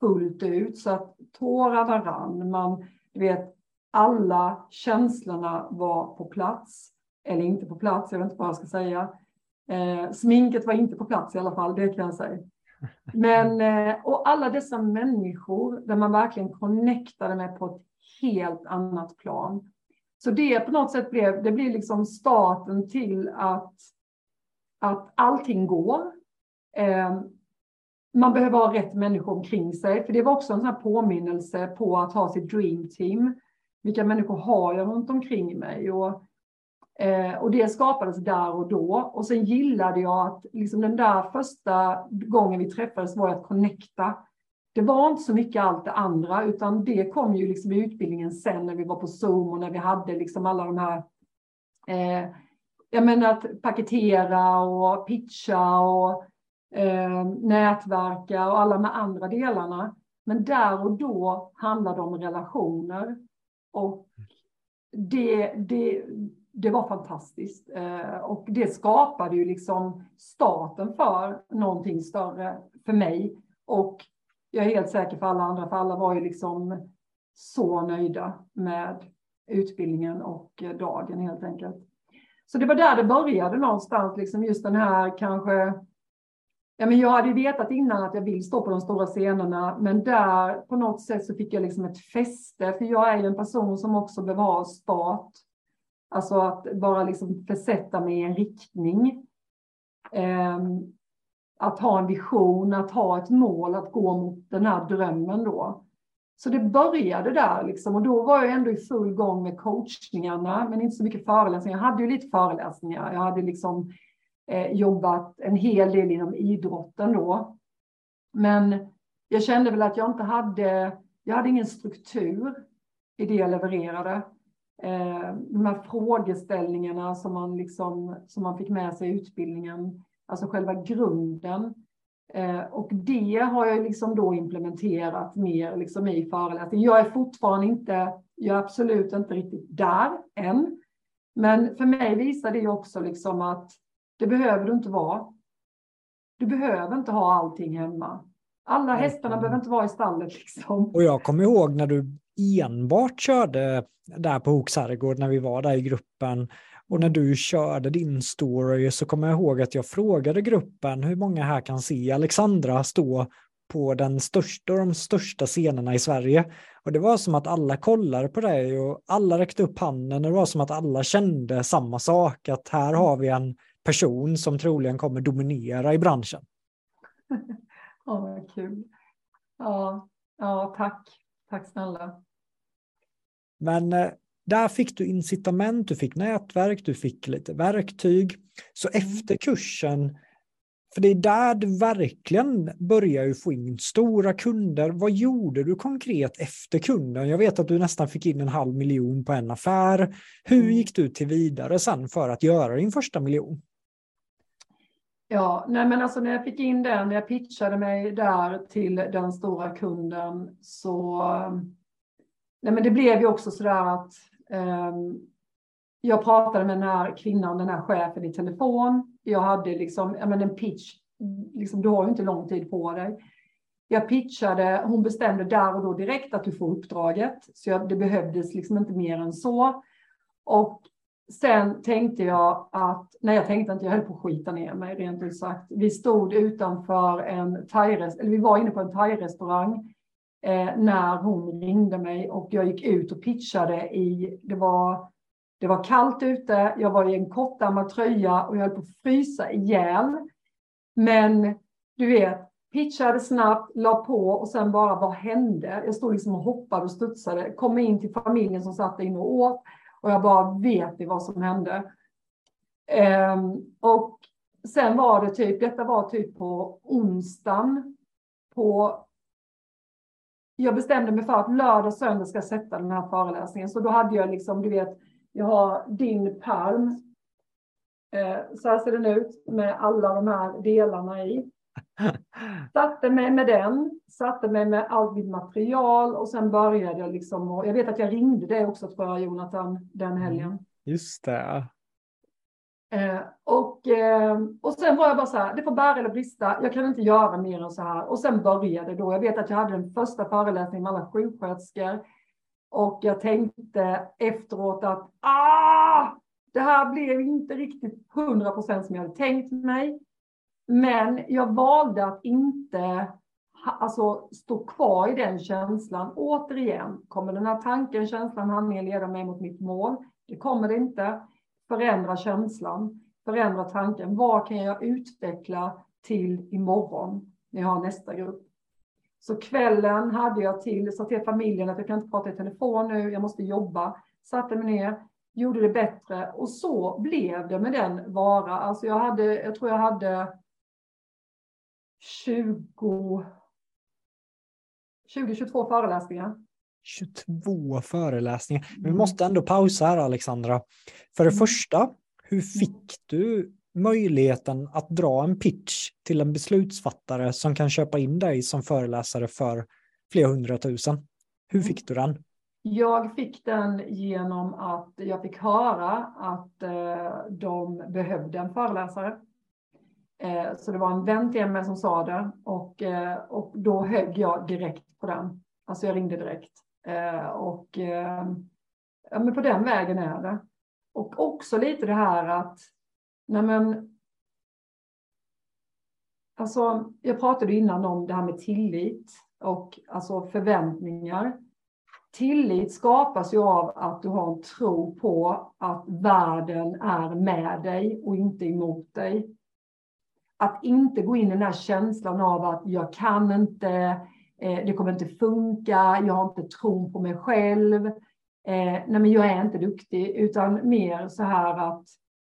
fullt ut så att tårarna rann. Man, vet, alla känslorna var på plats. Eller inte på plats, jag vet inte vad jag ska säga. Eh, sminket var inte på plats i alla fall, det kan jag säga. Men, eh, och alla dessa människor där man verkligen connectade med på ett helt annat plan. Så det på något sätt blev, det blir liksom starten till att, att allting går. Eh, man behöver ha rätt människor omkring sig. För det var också en sån påminnelse på att ha sitt dream team. Vilka människor har jag runt omkring mig? Och, eh, och det skapades där och då. Och sen gillade jag att liksom den där första gången vi träffades var att connecta. Det var inte så mycket allt det andra, utan det kom ju liksom i utbildningen sen när vi var på Zoom och när vi hade liksom alla de här eh, jag menar att paketera och pitcha och eh, nätverka och alla de andra delarna. Men där och då handlade det om relationer. Och det, det, det var fantastiskt. Eh, och det skapade ju liksom starten för någonting större för mig. Och jag är helt säker för alla andra, för alla var ju liksom så nöjda med utbildningen och eh, dagen helt enkelt. Så det var där det började någonstans, liksom just den här kanske Ja, men jag hade vetat innan att jag vill stå på de stora scenerna, men där på något sätt så fick jag liksom ett fäste, för jag är ju en person som också behöver ha start. Alltså att bara liksom försätta mig i en riktning. Um, att ha en vision, att ha ett mål, att gå mot den här drömmen då. Så det började där liksom och då var jag ändå i full gång med coachningarna, men inte så mycket föreläsningar. Jag hade ju lite föreläsningar. Jag hade liksom eh, jobbat en hel del inom idrotten då. Men jag kände väl att jag inte hade, jag hade ingen struktur i det jag levererade. Eh, de här frågeställningarna som man, liksom, som man fick med sig i utbildningen, alltså själva grunden. Eh, och det har jag liksom då implementerat mer liksom i föreläsningen. Jag är fortfarande inte, jag är absolut inte riktigt där än. Men för mig visar det också liksom att det behöver du inte vara. Du behöver inte ha allting hemma. Alla hästarna behöver inte vara i stallet. Liksom. Och jag kommer ihåg när du enbart körde där på Hooks herrgård när vi var där i gruppen och när du körde din story så kommer jag ihåg att jag frågade gruppen hur många här kan se Alexandra stå på den största och de största scenerna i Sverige. Och det var som att alla kollade på dig och alla räckte upp handen och det var som att alla kände samma sak, att här har vi en person som troligen kommer dominera i branschen. Ja, vad kul. Ja, ja, tack. Tack snälla. Men eh, där fick du incitament, du fick nätverk, du fick lite verktyg. Så mm. efter kursen, för det är där du verkligen börjar få in stora kunder. Vad gjorde du konkret efter kunden? Jag vet att du nästan fick in en halv miljon på en affär. Hur mm. gick du till vidare sen för att göra din första miljon? Ja, nej men alltså när jag fick in den, när jag pitchade mig där till den stora kunden så, nej men det blev ju också sådär att um, jag pratade med den här kvinnan, den här chefen i telefon. Jag hade liksom, ja men en pitch, liksom, du har ju inte lång tid på dig. Jag pitchade, hon bestämde där och då direkt att du får uppdraget, så jag, det behövdes liksom inte mer än så. Och sen tänkte jag att, nej jag tänkte inte, jag höll på att skita ner mig rent ut sagt. Vi stod utanför en thai eller vi var inne på en thai-restaurang eh, när hon ringde mig och jag gick ut och pitchade i, det var, det var kallt ute, jag var i en kortärmad tröja och jag höll på att frysa ihjäl. Men du vet, pitchade snabbt, la på och sen bara vad hände? Jag stod liksom och hoppade och studsade, kom in till familjen som satt inne och åt och jag bara vet ni vad som hände. Um, och sen var det typ, detta var typ på onsdagen. På, jag bestämde mig för att lördag och söndag ska jag sätta den här föreläsningen. Så då hade jag liksom, du vet, jag har din palm. Eh, så här ser den ut med alla de här delarna i. Satte mig med den, satte mig med allt mitt material och sen började jag liksom. Och jag vet att jag ringde dig också tror jag, Jonathan, den mm, helgen. Just det. Eh, och, eh, och sen var jag bara så här, det får bära eller brista, jag kan inte göra mer än så här. Och sen började då, jag vet att jag hade den första föreläsningen med alla sjuksköterskor. Och jag tänkte efteråt att ah, det här blev inte riktigt hundra procent som jag hade tänkt mig. Men jag valde att inte alltså, stå kvar i den känslan. Återigen, kommer den här tanken, känslan, handlingen leda mig mot mitt mål? Det kommer det inte. Förändra känslan, förändra tanken. Vad kan jag utveckla till imorgon? när jag har nästa grupp. Så kvällen hade jag till, sa till familjen att jag kan inte prata i telefon nu, jag måste jobba. Satte mig ner, gjorde det bättre och så blev det med den vara. Alltså jag hade, jag tror jag hade 20, 20-22 föreläsningar. 22 föreläsningar. Vi mm. måste ändå pausa här Alexandra. För det mm. första, hur fick du möjligheten att dra en pitch till en beslutsfattare som kan köpa in dig som föreläsare för flera hundratusen? Hur fick du den? Jag fick den genom att jag fick höra att eh, de behövde en föreläsare. Eh, så det var en vän till mig som sa det och, eh, och då högg jag direkt på den. Alltså jag ringde direkt. Eh, och eh, ja, men på den vägen är det. Och också lite det här att Nej, men, alltså, jag pratade innan om det här med tillit och alltså förväntningar. Tillit skapas ju av att du har en tro på att världen är med dig och inte emot dig. Att inte gå in i den här känslan av att jag kan inte, eh, det kommer inte funka, jag har inte tron på mig själv, eh, nej men jag är inte duktig, utan mer så här att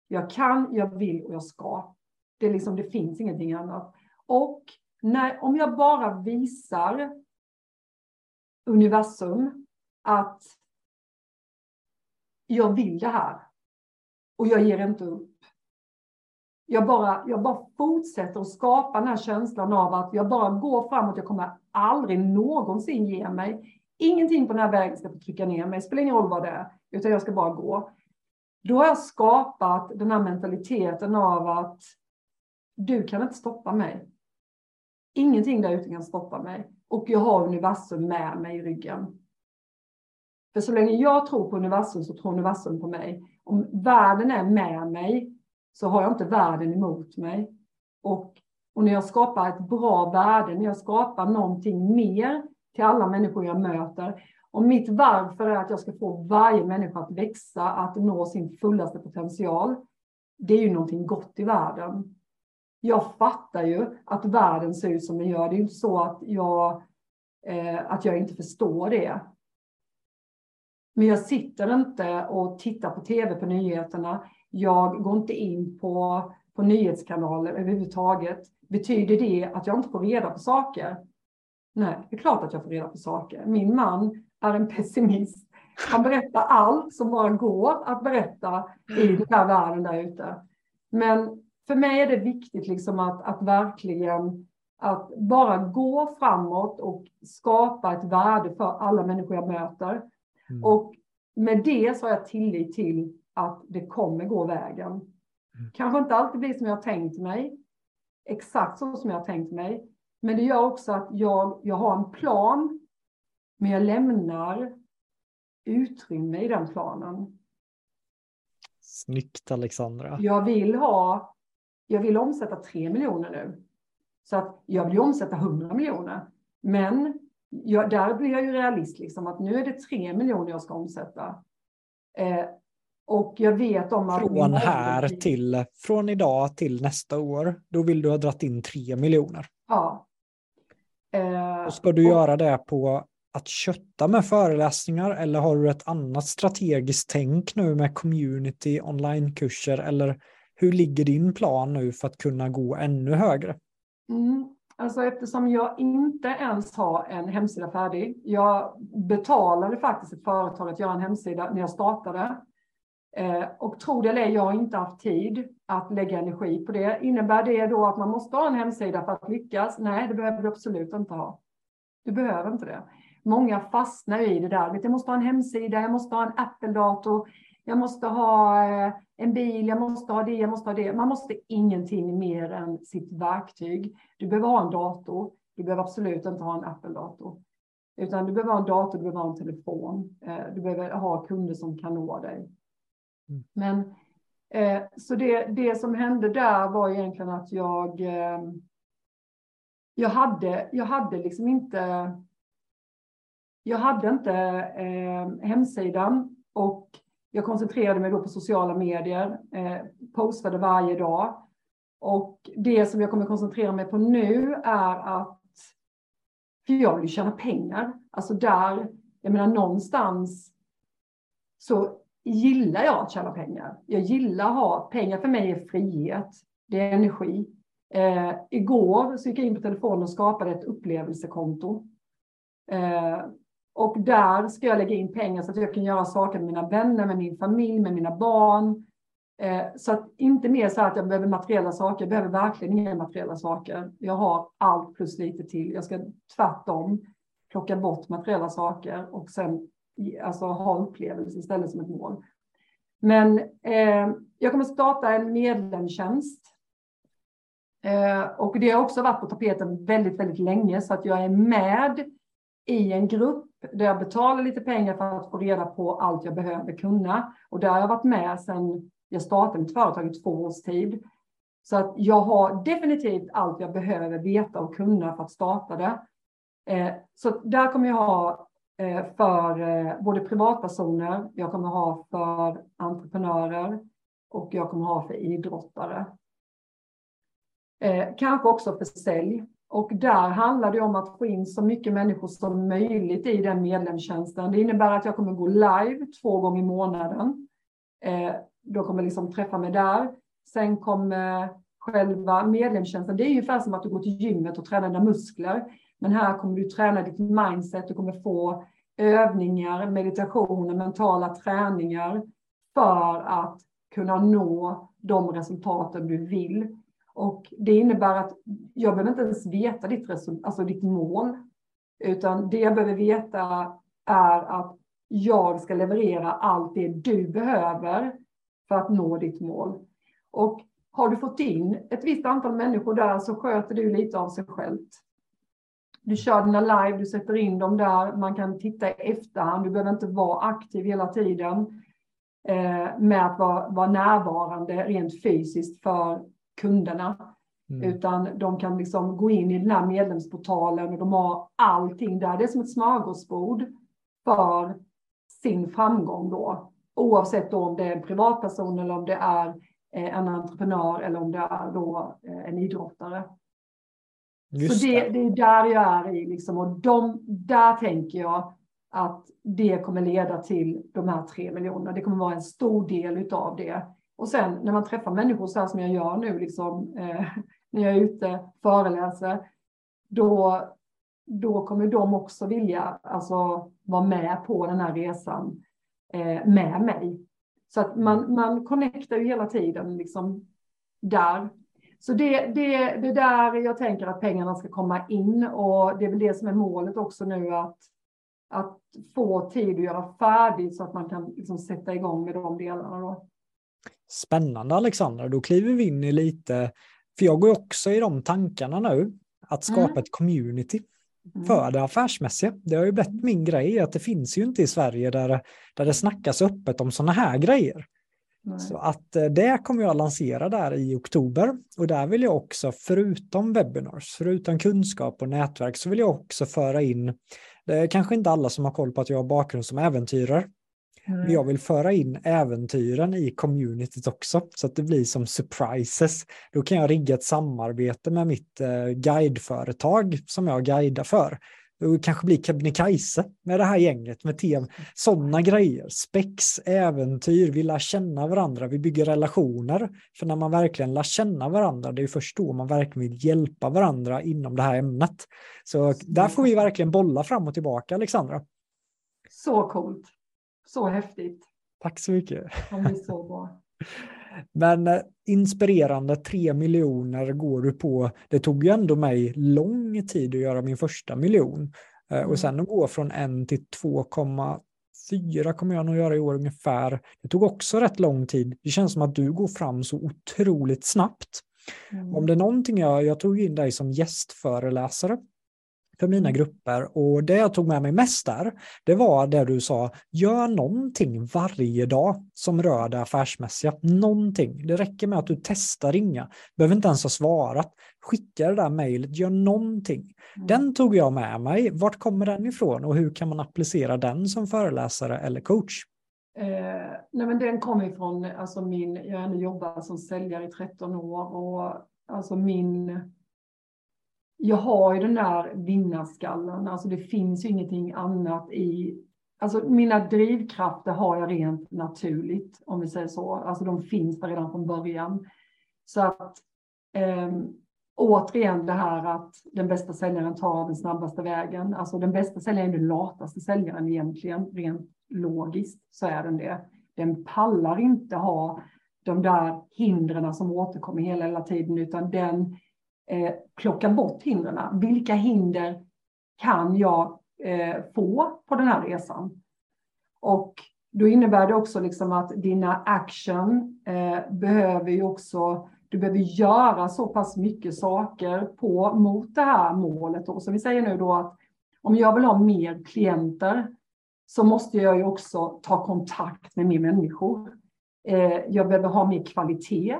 jag kan, jag vill och jag ska. Det, är liksom, det finns ingenting annat. Och när, om jag bara visar universum att jag vill det här och jag ger inte upp. Jag bara, jag bara fortsätter att skapa den här känslan av att jag bara går framåt. Jag kommer aldrig någonsin ge mig. Ingenting på den här vägen ska få trycka ner mig. Det spelar ingen roll vad det är, utan jag ska bara gå. Då har jag skapat den här mentaliteten av att du kan inte stoppa mig. Ingenting där ute kan stoppa mig. Och jag har universum med mig i ryggen. För så länge jag tror på universum så tror universum på mig. Om världen är med mig så har jag inte världen emot mig. Och, och när jag skapar ett bra värde, när jag skapar någonting mer till alla människor jag möter, och mitt varför är att jag ska få varje människa att växa, att nå sin fullaste potential. Det är ju någonting gott i världen. Jag fattar ju att världen ser ut som den gör. Det är ju inte så att jag, eh, att jag inte förstår det. Men jag sitter inte och tittar på tv på nyheterna. Jag går inte in på, på nyhetskanaler överhuvudtaget. Betyder det att jag inte får reda på saker? Nej, det är klart att jag får reda på saker. Min man är en pessimist. Han berättar allt som bara går att berätta i den här världen där ute. Men för mig är det viktigt liksom att, att verkligen att bara gå framåt och skapa ett värde för alla människor jag möter. Mm. Och med det så har jag tillit till att det kommer gå vägen. Mm. Kanske inte alltid blir som jag tänkt mig, exakt så som jag tänkt mig, men det gör också att jag, jag har en plan men jag lämnar utrymme i den planen. Snyggt Alexandra. Jag vill ha, jag vill omsätta 3 miljoner nu. Så att jag vill omsätta 100 miljoner. Men jag, där blir jag ju realist, liksom, att nu är det 3 miljoner jag ska omsätta. Eh, och jag vet om att... Från här till, från idag till nästa år, då vill du ha dragit in 3 miljoner. Ja. Eh, och ska du och, göra det på att kötta med föreläsningar eller har du ett annat strategiskt tänk nu med community, onlinekurser eller hur ligger din plan nu för att kunna gå ännu högre? Mm. Alltså eftersom jag inte ens har en hemsida färdig. Jag betalade faktiskt ett företag att göra en hemsida när jag startade. Eh, och tro det eller jag har inte haft tid att lägga energi på det. Innebär det då att man måste ha en hemsida för att lyckas? Nej, det behöver du absolut inte ha. Du behöver inte det. Många fastnar i det där. Jag måste ha en hemsida, jag måste ha en Apple-dator, jag måste ha eh, en bil, jag måste ha det, jag måste ha det. Man måste ingenting mer än sitt verktyg. Du behöver ha en dator. Du behöver absolut inte ha en Apple-dator. Utan du behöver ha en dator, du behöver ha en telefon. Eh, du behöver ha kunder som kan nå dig. Mm. Men eh, så det, det som hände där var egentligen att jag eh, jag hade, jag hade liksom inte jag hade inte eh, hemsidan och jag koncentrerade mig då på sociala medier, eh, postade varje dag. Och det som jag kommer koncentrera mig på nu är att, för jag vill ju tjäna pengar. Alltså där, jag menar någonstans så gillar jag att tjäna pengar. Jag gillar att ha, pengar för mig är frihet, det är energi. Eh, igår så gick jag in på telefonen och skapade ett upplevelsekonto. Eh, och där ska jag lägga in pengar så att jag kan göra saker med mina vänner, med min familj, med mina barn. Eh, så att inte mer så att jag behöver materiella saker, jag behöver verkligen inga materiella saker. Jag har allt plus lite till. Jag ska tvärtom plocka bort materiella saker och sen alltså, ha upplevelse istället som ett mål. Men eh, jag kommer starta en medlemstjänst. Eh, och det har också varit på tapeten väldigt, väldigt länge så att jag är med i en grupp där jag betalar lite pengar för att få reda på allt jag behöver kunna. Och där har jag varit med sedan jag startade mitt företag i två års tid. Så att jag har definitivt allt jag behöver veta och kunna för att starta det. Eh, så där kommer jag ha Eh, för eh, både privatpersoner, jag kommer ha för entreprenörer och jag kommer ha för idrottare. Eh, kanske också för sälj. Och där handlar det om att få in så mycket människor som möjligt i den medlemstjänsten. Det innebär att jag kommer gå live två gånger i månaden. Då kommer jag liksom träffa mig där. Sen kommer själva medlemstjänsten. Det är ungefär som att du går till gymmet och tränar dina muskler. Men här kommer du träna ditt mindset. Du kommer få övningar, meditationer, mentala träningar för att kunna nå de resultaten du vill. Och det innebär att jag behöver inte ens veta ditt, alltså ditt mål, utan det jag behöver veta är att jag ska leverera allt det du behöver för att nå ditt mål. Och har du fått in ett visst antal människor där så sköter du lite av sig självt. Du kör dina live, du sätter in dem där, man kan titta i efterhand, du behöver inte vara aktiv hela tiden eh, med att vara, vara närvarande rent fysiskt för kunderna. Mm. Utan de kan liksom gå in i den här medlemsportalen och de har allting där. Det är som ett smörgåsbord för sin framgång då. Oavsett då om det är en privatperson eller om det är eh, en entreprenör eller om det är då eh, en idrottare. Just så det, det, är där jag är i liksom och de, där tänker jag att det kommer leda till de här tre miljonerna. Det kommer vara en stor del av det. Och sen när man träffar människor så här som jag gör nu, liksom, eh, när jag är ute föreläser, då, då kommer de också vilja alltså, vara med på den här resan eh, med mig. Så att man, man connectar ju hela tiden liksom där. Så det, det, det där jag tänker att pengarna ska komma in och det är väl det som är målet också nu att, att få tid att göra färdigt så att man kan liksom sätta igång med de delarna. Då. Spännande Alexandra, då kliver vi in i lite, för jag går också i de tankarna nu, att skapa mm. ett community mm. för det affärsmässiga. Det har ju blivit min grej, att det finns ju inte i Sverige där, där det snackas öppet om sådana här grejer. Nej. Så att eh, det kommer jag lansera där i oktober och där vill jag också, förutom webinars, förutom kunskap och nätverk, så vill jag också föra in, det är kanske inte alla som har koll på att jag har bakgrund som äventyrare, Mm. Jag vill föra in äventyren i communityt också, så att det blir som surprises. Då kan jag rigga ett samarbete med mitt eh, guideföretag som jag guidar för. Det kanske blir Kebnekaise med det här gänget med tem. Sådana grejer. Spex, äventyr, vi lär känna varandra, vi bygger relationer. För när man verkligen lär känna varandra, det är först då man verkligen vill hjälpa varandra inom det här ämnet. Så där får vi verkligen bolla fram och tillbaka, Alexandra. Så coolt. Så häftigt. Tack så mycket. De så bra. Men eh, inspirerande, tre miljoner går du på. Det tog ju ändå mig lång tid att göra min första miljon. Eh, mm. Och sen att gå från en till 2,4 kommer jag nog göra i år ungefär. Det tog också rätt lång tid. Det känns som att du går fram så otroligt snabbt. Mm. Om det är någonting jag, jag tog in dig som gästföreläsare för mina grupper och det jag tog med mig mest där, det var det du sa, gör någonting varje dag som rör det affärsmässiga. Någonting. Det räcker med att du testar ringa, behöver inte ens ha svarat. Skicka det där mejlet, gör någonting. Mm. Den tog jag med mig. Vart kommer den ifrån och hur kan man applicera den som föreläsare eller coach? Eh, nej men den kom ifrån, alltså min, jag har jobbat som säljare i 13 år och alltså min... Jag har ju den där vinnarskallen, alltså det finns ju ingenting annat i... Alltså mina drivkrafter har jag rent naturligt, om vi säger så. Alltså de finns där redan från början. Så att eh, återigen det här att den bästa säljaren tar den snabbaste vägen. Alltså den bästa säljaren är den lataste säljaren egentligen, rent logiskt så är den det. Den pallar inte ha de där hindren som återkommer hela, hela tiden, utan den eh, plocka bort hindren. Vilka hinder kan jag eh, få på den här resan? Och då innebär det också liksom att dina action eh, behöver ju också, du behöver göra så pass mycket saker på, mot det här målet. Och som vi säger nu då att om jag vill ha mer klienter så måste jag ju också ta kontakt med mer människor. Eh, jag behöver ha mer kvalitet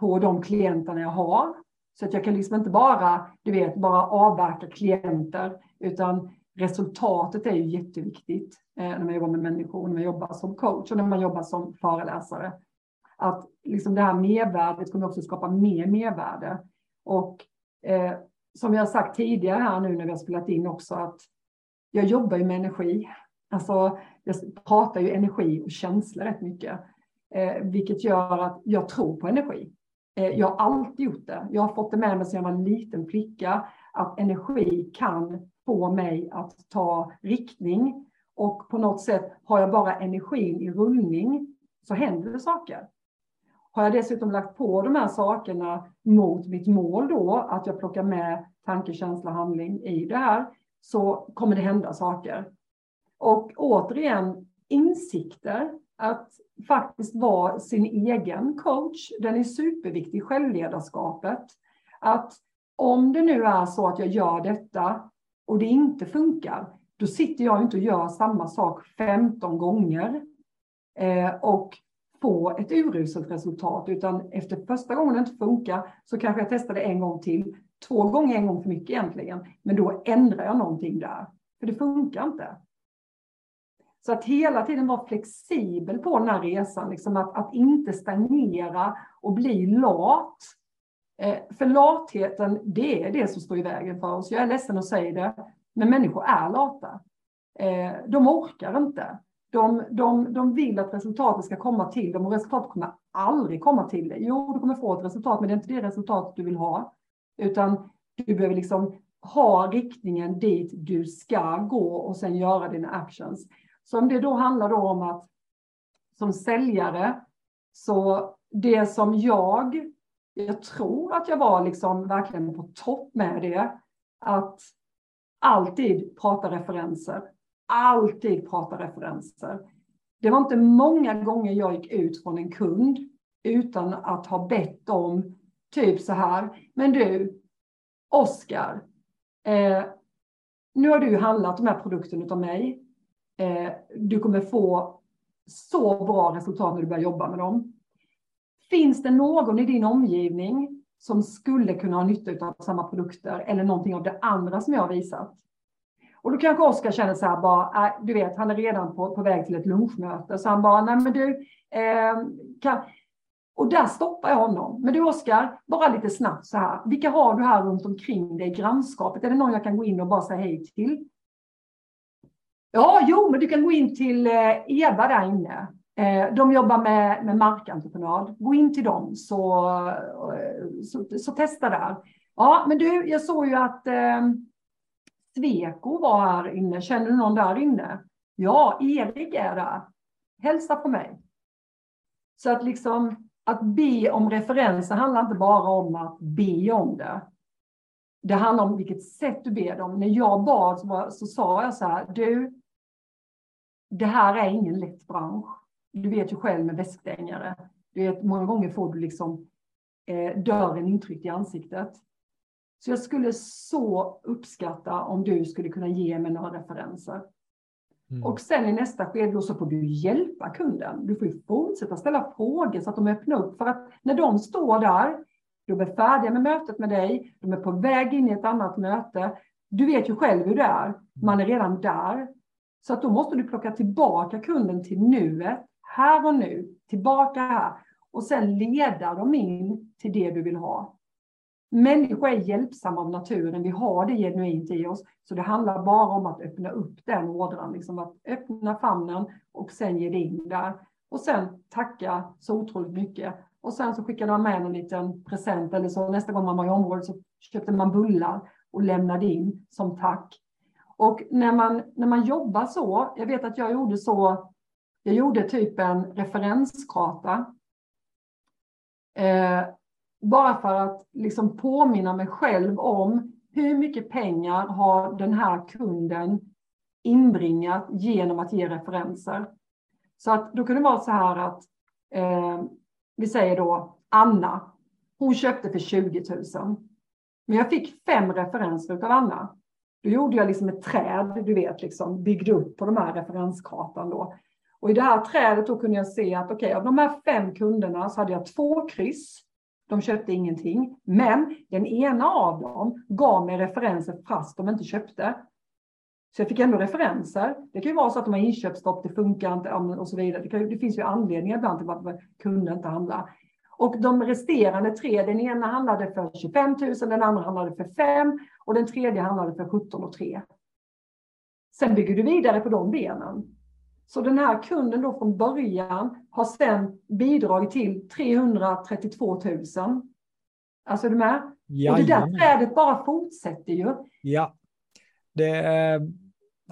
på de klienterna jag har. Så att jag kan liksom inte bara, du vet, bara avverka klienter, utan resultatet är ju jätteviktigt eh, när man jobbar med människor, när man jobbar som coach och när man jobbar som föreläsare. Att liksom det här mervärdet kommer också skapa mer mervärde. Och eh, som jag har sagt tidigare här nu när vi har spelat in också, att jag jobbar ju med energi. Alltså, jag pratar ju energi och känslor rätt mycket, eh, vilket gör att jag tror på energi. Eh, jag har alltid gjort det. Jag har fått det med mig sedan jag var en liten flicka, att energi kan få mig att ta riktning. Och på något sätt har jag bara energin i rullning så händer det saker. Har jag dessutom lagt på de här sakerna mot mitt mål då, att jag plockar med tanke, känsla, handling i det här, så kommer det hända saker. Och återigen, insikter, att faktiskt vara sin egen coach, den är superviktig i självledarskapet. Att om det nu är så att jag gör detta och det inte funkar, då sitter jag inte och gör samma sak 15 gånger eh, och får ett uruselt resultat, utan efter första gången det inte funkar så kanske jag testar det en gång till. Två gånger en gång för mycket egentligen, men då ändrar jag någonting där, för det funkar inte. Så att hela tiden vara flexibel på den här resan, liksom att, att inte stagnera och bli lat. Eh, för latheten, det är det som står i vägen för oss. Jag är ledsen att säga det, men människor är lata. Eh, de orkar inte. De, de, de vill att resultatet ska komma till dem och resultatet kommer aldrig komma till dig. Jo, du kommer få ett resultat, men det är inte det resultatet du vill ha. Utan du behöver liksom ha riktningen dit du ska gå och sen göra dina actions. Så om det då handlar då om att som säljare, så det som jag, jag tror att jag var liksom verkligen på topp med det, att alltid prata referenser. Alltid prata referenser. Det var inte många gånger jag gick ut från en kund utan att ha bett om typ så här. Men du, Oskar, eh, nu har du handlat de här produkterna av mig. Eh, du kommer få så bra resultat när du börjar jobba med dem. Finns det någon i din omgivning som skulle kunna ha nytta av samma produkter eller någonting av det andra som jag har visat? Och då kanske Oskar känner så här bara, äh, du vet, han är redan på, på väg till ett lunchmöte, så han bara, nej men du, eh, kan... Och där stoppar jag honom. Men du Oskar, bara lite snabbt så här, vilka har du här runt omkring dig i grannskapet? Är det någon jag kan gå in och bara säga hej till? Ja, jo, men du kan gå in till eh, Eva där inne. Eh, de jobbar med, med markentreprenad. Gå in till dem så, eh, så, så testa där. Ja, men du, jag såg ju att eh, Sweco var här inne. Känner du någon där inne? Ja, Erik är där. Hälsa på mig. Så att liksom att be om referenser handlar inte bara om att be om det. Det handlar om vilket sätt du ber dem. När jag bad så, så sa jag så här, du, det här är ingen lätt bransch. Du vet ju själv med väskstängare. Du vet, många gånger får du liksom eh, dörren intryckt i ansiktet. Så jag skulle så uppskatta om du skulle kunna ge mig några referenser. Mm. Och sen i nästa skede så får du hjälpa kunden. Du får ju fortsätta ställa frågor så att de öppnar upp. För att när de står där, de är färdiga med mötet med dig, de är på väg in i ett annat möte. Du vet ju själv hur det är. Man är redan där. Så att då måste du plocka tillbaka kunden till nuet, här och nu, tillbaka här och sen leda dem in till det du vill ha. människor är hjälpsamma av naturen. Vi har det genuint i oss. Så det handlar bara om att öppna upp den ådran, liksom att öppna famnen och sen ge dig in där. Och sen tacka så otroligt mycket. Och sen så skickade man med en liten present eller så nästa gång man var i området så köpte man bullar och lämnade in som tack. Och när man, när man jobbar så, jag vet att jag gjorde så, jag gjorde typ en referenskarta. Eh, bara för att liksom påminna mig själv om hur mycket pengar har den här kunden inbringat genom att ge referenser. Så att då kunde det vara så här att eh, vi säger då Anna, hon köpte för 20 000. Men jag fick fem referenser av Anna. Då gjorde jag liksom ett träd, du vet, liksom, byggde upp på de här referenskartan då. Och i det här trädet då kunde jag se att okej, okay, av de här fem kunderna så hade jag två kryss. De köpte ingenting, men den ena av dem gav mig referenser fast de inte köpte. Så jag fick ändå referenser. Det kan ju vara så att de har inköpsstopp, det funkar inte och så vidare. Det, kan, det finns ju anledningar ibland till varför kunden inte handlar. Och de resterande tre, den ena handlade för 25 000, den andra handlade för 5 och den tredje handlade för 17 och 3. Sen bygger du vidare på de benen. Så den här kunden då från början har sen bidragit till 332 000. Alltså är du med? Ja, och det där trädet bara fortsätter ju. Ja, det är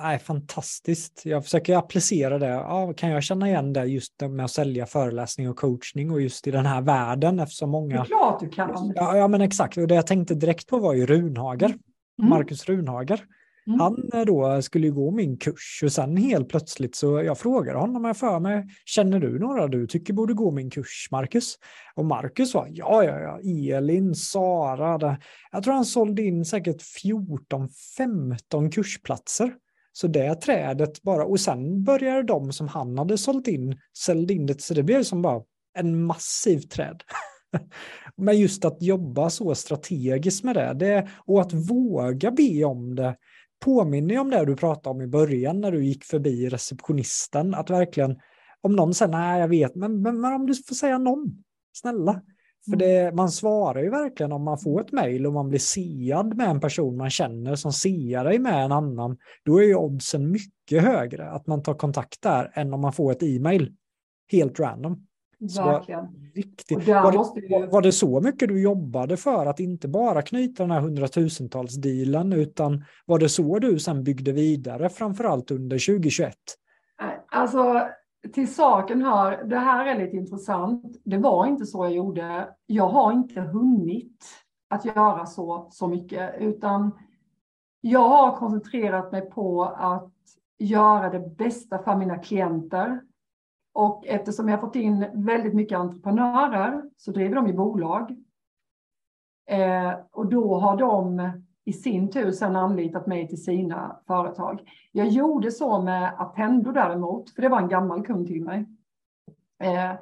nej, fantastiskt. Jag försöker applicera det. Ja, kan jag känna igen det just med att sälja föreläsning och coachning och just i den här världen eftersom många... Det är klart du kan. Ja, ja men exakt. Och det jag tänkte direkt på var ju Runhager. Mm. Marcus Runhager. Mm. Han eh, då skulle gå min kurs och sen helt plötsligt så jag frågade honom jag för mig, känner du några du tycker borde gå min kurs, Marcus? Och Marcus sa, ja, ja, ja, Elin, Sara, jag tror han sålde in säkert 14-15 kursplatser. Så det trädet bara, och sen började de som han hade sålt in, sålde in det, så det blev som bara en massiv träd. Men just att jobba så strategiskt med det, det och att våga be om det, påminner ju om det du pratade om i början när du gick förbi receptionisten, att verkligen, om någon säger nej jag vet, men, men, men om du får säga någon, snälla. För det, mm. man svarar ju verkligen om man får ett mejl och man blir siad med en person man känner som siar dig med en annan, då är ju oddsen mycket högre att man tar kontakt där än om man får ett e-mail helt random. Verkligen. Riktigt. Var det, ju... var det så mycket du jobbade för att inte bara knyta den här hundratusentals dealen utan var det så du sen byggde vidare framförallt under 2021? Alltså till saken hör, det här är lite intressant. Det var inte så jag gjorde. Jag har inte hunnit att göra så, så mycket utan jag har koncentrerat mig på att göra det bästa för mina klienter och eftersom jag har fått in väldigt mycket entreprenörer så driver de i bolag. Eh, och då har de i sin tur sedan anlitat mig till sina företag. Jag gjorde så med Attendo däremot, för det var en gammal kund till mig. Eh,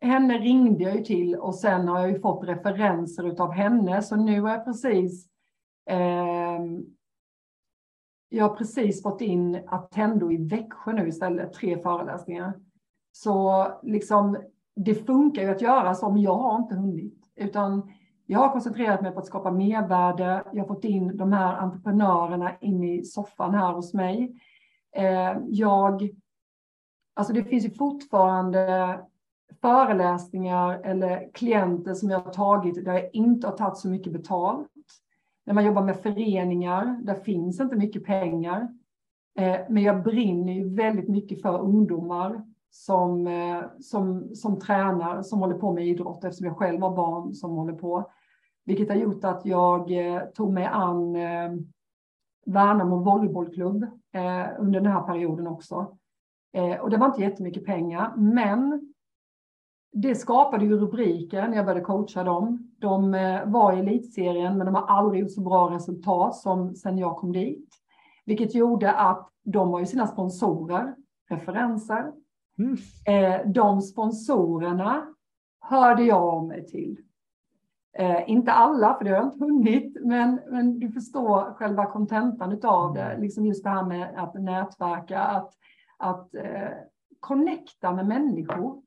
henne ringde jag ju till och sen har jag ju fått referenser utav henne, så nu har jag precis eh, jag har precis fått in Attendo i Växjö nu istället, tre föreläsningar. Så liksom, det funkar ju att göra som jag har inte hunnit, utan jag har koncentrerat mig på att skapa mervärde. Jag har fått in de här entreprenörerna in i soffan här hos mig. Eh, jag, alltså det finns ju fortfarande föreläsningar eller klienter som jag har tagit där jag inte har tagit så mycket betalt. När man jobbar med föreningar, där finns inte mycket pengar. Eh, men jag brinner ju väldigt mycket för ungdomar som, eh, som, som tränar, som håller på med idrott eftersom jag själv har barn som håller på. Vilket har gjort att jag eh, tog mig an eh, Värnamo volleybollklubb under den här perioden också. Och det var inte jättemycket pengar, men det skapade ju rubriker när jag började coacha dem. De var i elitserien, men de har aldrig gjort så bra resultat som sen jag kom dit. Vilket gjorde att de har ju sina sponsorer, referenser, Mm. Eh, de sponsorerna hörde jag av mig till. Eh, inte alla, för det har jag inte hunnit, men, men du förstår själva kontentan av det. Mm. Liksom just det här med att nätverka, att, att eh, connecta med människor.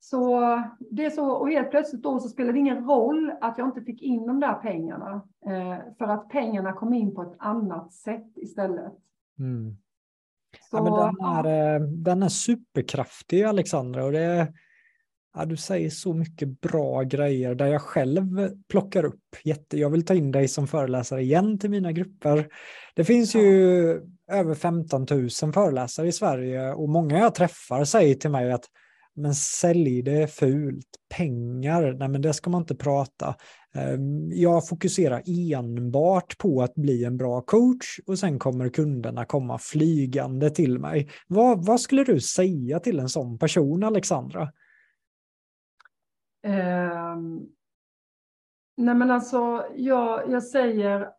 Så det är så, och helt plötsligt då så spelade det ingen roll att jag inte fick in de där pengarna. Eh, för att pengarna kom in på ett annat sätt istället. Mm. Så, ja, men den, är, eh, den är superkraftig Alexandra och det, ja, du säger så mycket bra grejer där jag själv plockar upp. Jätte, jag vill ta in dig som föreläsare igen till mina grupper. Det finns ju ja. över 15 000 föreläsare i Sverige och många jag träffar säger till mig att men sälj det är fult. Pengar, nej men det ska man inte prata. Ehm, jag fokuserar enbart på att bli en bra coach och sen kommer kunderna komma flygande till mig. Vad, vad skulle du säga till en sån person, Alexandra? Eh, nej men alltså, jag, jag säger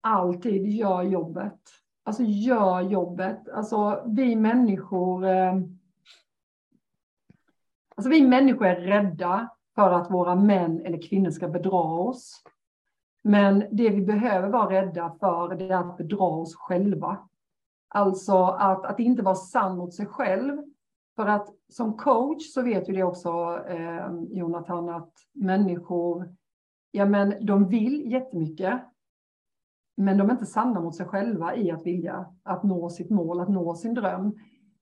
alltid gör jobbet. Alltså gör jobbet. Alltså vi människor eh, Alltså vi människor är rädda för att våra män eller kvinnor ska bedra oss. Men det vi behöver vara rädda för det är att bedra oss själva. Alltså att, att inte vara sann mot sig själv. För att som coach så vet ju det också, eh, Jonathan, att människor, ja men de vill jättemycket. Men de är inte sanna mot sig själva i att vilja att nå sitt mål, att nå sin dröm.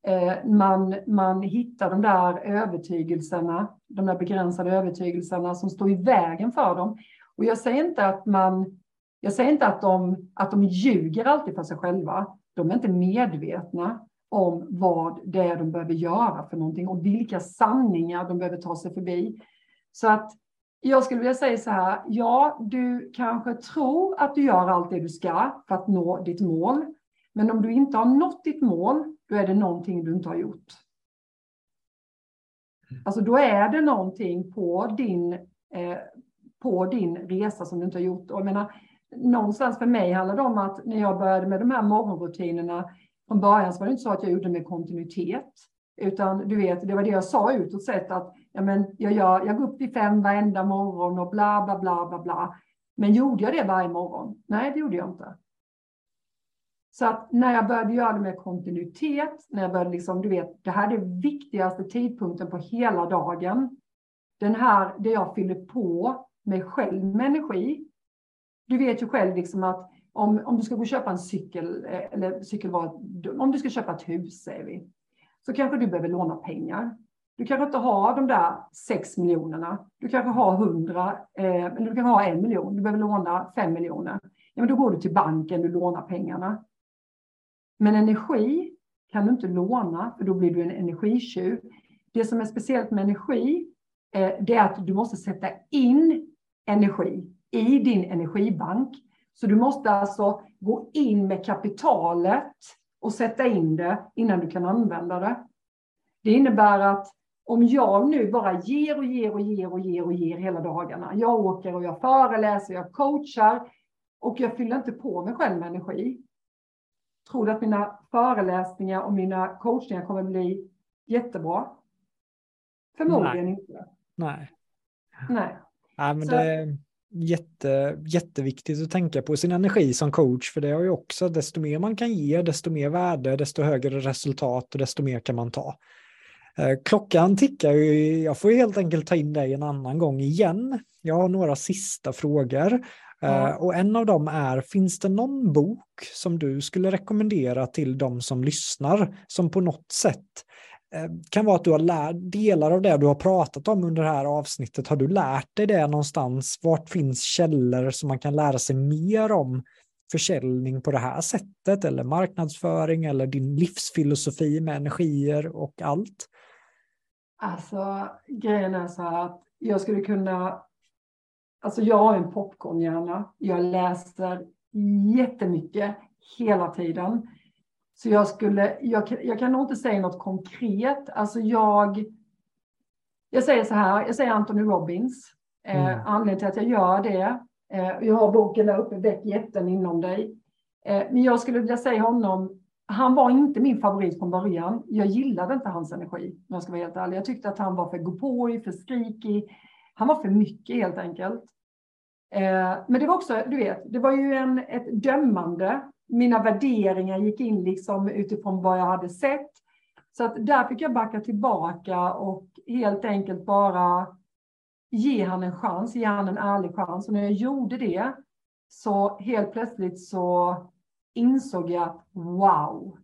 Eh, man, man hittar de där övertygelserna, de där begränsade övertygelserna som står i vägen för dem. Och jag säger inte att man, jag säger inte att de, att de ljuger alltid för sig själva. De är inte medvetna om vad det är de behöver göra för någonting och vilka sanningar de behöver ta sig förbi. Så att jag skulle vilja säga så här, ja, du kanske tror att du gör allt det du ska för att nå ditt mål. Men om du inte har nått ditt mål då är det någonting du inte har gjort. Mm. Alltså då är det någonting på din, eh, på din resa som du inte har gjort. Och jag menar, någonstans för mig handlar det om att när jag började med de här morgonrutinerna, från början så var det inte så att jag gjorde med kontinuitet. Utan du vet, det var det jag sa utåt sett att ja, men jag, gör, jag går upp vid fem varenda morgon och bla bla bla bla bla. Men gjorde jag det varje morgon? Nej, det gjorde jag inte. Så att när jag började göra det med kontinuitet, när jag började liksom, du vet, det här är den viktigaste tidpunkten på hela dagen. Den här, där jag fyller på mig själv med energi. Du vet ju själv liksom att om, om du ska gå och köpa en cykel, eh, eller cykel var, om du ska köpa ett hus säger vi, så kanske du behöver låna pengar. Du kanske inte har de där sex miljonerna. Du kanske har hundra, eh, eller du kan ha en miljon. Du behöver låna fem miljoner. Ja, men då går du till banken, du lånar pengarna. Men energi kan du inte låna, för då blir du en energitjuv. Det som är speciellt med energi, eh, det är att du måste sätta in energi i din energibank. Så du måste alltså gå in med kapitalet och sätta in det innan du kan använda det. Det innebär att om jag nu bara ger och ger och ger och ger och ger hela dagarna. Jag åker och jag föreläser, jag coachar och jag fyller inte på mig själv med energi. Tror du att mina föreläsningar och mina coachningar kommer bli jättebra? Förmodligen Nej. inte. Nej. Nej. Nej men Så... det jätte, jätteviktigt att tänka på sin energi som coach, för det har ju också, desto mer man kan ge, desto mer värde, desto högre resultat och desto mer kan man ta. Eh, klockan tickar ju, jag får helt enkelt ta in dig en annan gång igen. Jag har några sista frågor Ja. Eh, och en av dem är, finns det någon bok som du skulle rekommendera till de som lyssnar som på något sätt Eh, kan vara att du har lärt delar av det du har pratat om under det här avsnittet. Har du lärt dig det någonstans? Vart finns källor som man kan lära sig mer om försäljning på det här sättet eller marknadsföring eller din livsfilosofi med energier och allt? Alltså grejen är så här att jag skulle kunna Alltså jag har en popcornhjärna. Jag läser jättemycket hela tiden. Så jag skulle, jag, jag kan nog inte säga något konkret. Alltså jag, jag säger så här, jag säger Anthony Robbins. Eh, mm. Eh, anledningen till att jag gör det, eh, jag har boken där uppe, Väck jätten inom dig. Eh, men jag skulle vilja säga honom, han var inte min favorit från början. Jag gillade inte hans energi, om jag ska vara helt ärlig. Jag tyckte att han var för gå för skrikig. Han var för mycket helt enkelt. Eh, men det var också, du vet, det var ju en, ett dömande. Mina värderingar gick in liksom utifrån vad jag hade sett. Så att där fick jag backa tillbaka och helt enkelt bara ge han en chans, ge han en ärlig chans. Och när jag gjorde det så helt plötsligt så insåg jag att wow.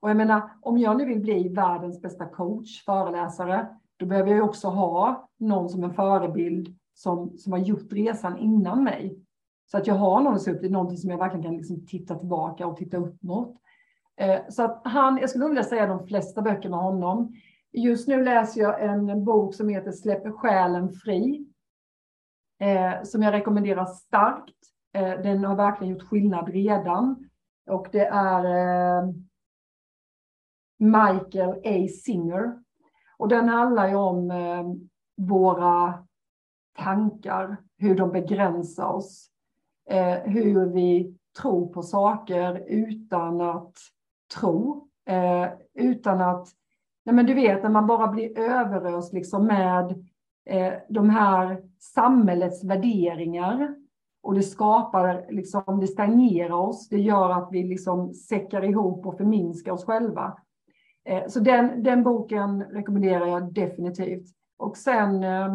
Och jag menar, om jag nu vill bli världens bästa coach, föreläsare, då behöver jag också ha någon som en förebild som, som har gjort resan innan mig. Så att jag har någon att se upp till, någonting som jag verkligen kan liksom titta tillbaka och titta upp mot. Eh, så att han, jag skulle vilja säga de flesta böcker med honom. Just nu läser jag en bok som heter Släpp själen fri. Eh, som jag rekommenderar starkt. Eh, den har verkligen gjort skillnad redan. Och det är Michael A. Singer. Och den handlar ju om våra tankar, hur de begränsar oss, Eh, hur vi tror på saker utan att tro, eh, utan att, nej men du vet när man bara blir överöst liksom med eh, de här samhällets värderingar och det skapar, liksom, det stagnerar oss, det gör att vi liksom säckar ihop och förminskar oss själva. Eh, så den, den boken rekommenderar jag definitivt. Och sen eh,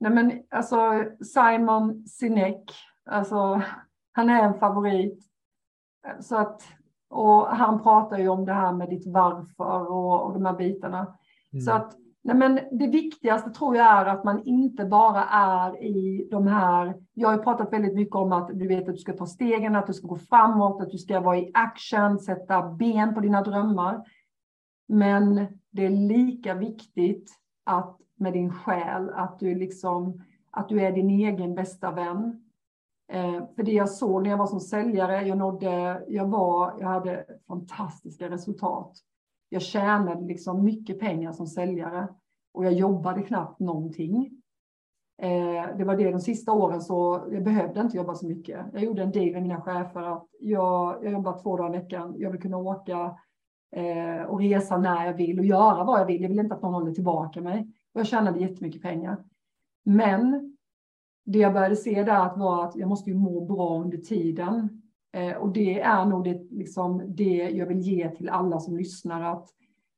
Nej men alltså Simon Sinek, alltså han är en favorit. Så att, och han pratar ju om det här med ditt varför och, och de här bitarna. Mm. Så att nej men det viktigaste tror jag är att man inte bara är i de här, jag har ju pratat väldigt mycket om att du vet att du ska ta stegen, att du ska gå framåt, att du ska vara i action, sätta ben på dina drömmar. Men det är lika viktigt att med din själ, att du liksom, att du är din egen bästa vän. Eh, för det jag såg när jag var som säljare, jag, nådde, jag, var, jag hade fantastiska resultat. Jag tjänade liksom mycket pengar som säljare och jag jobbade knappt någonting. Eh, det var det de sista åren så jag behövde inte jobba så mycket. Jag gjorde en deal med mina chefer att jag, jag jobbar två dagar i veckan. Jag vill kunna åka eh, och resa när jag vill och göra vad jag vill. Jag vill inte att någon håller tillbaka mig. Jag tjänade jättemycket pengar. Men det jag började se där var att jag måste ju må bra under tiden. Eh, och det är nog det, liksom, det jag vill ge till alla som lyssnar. Att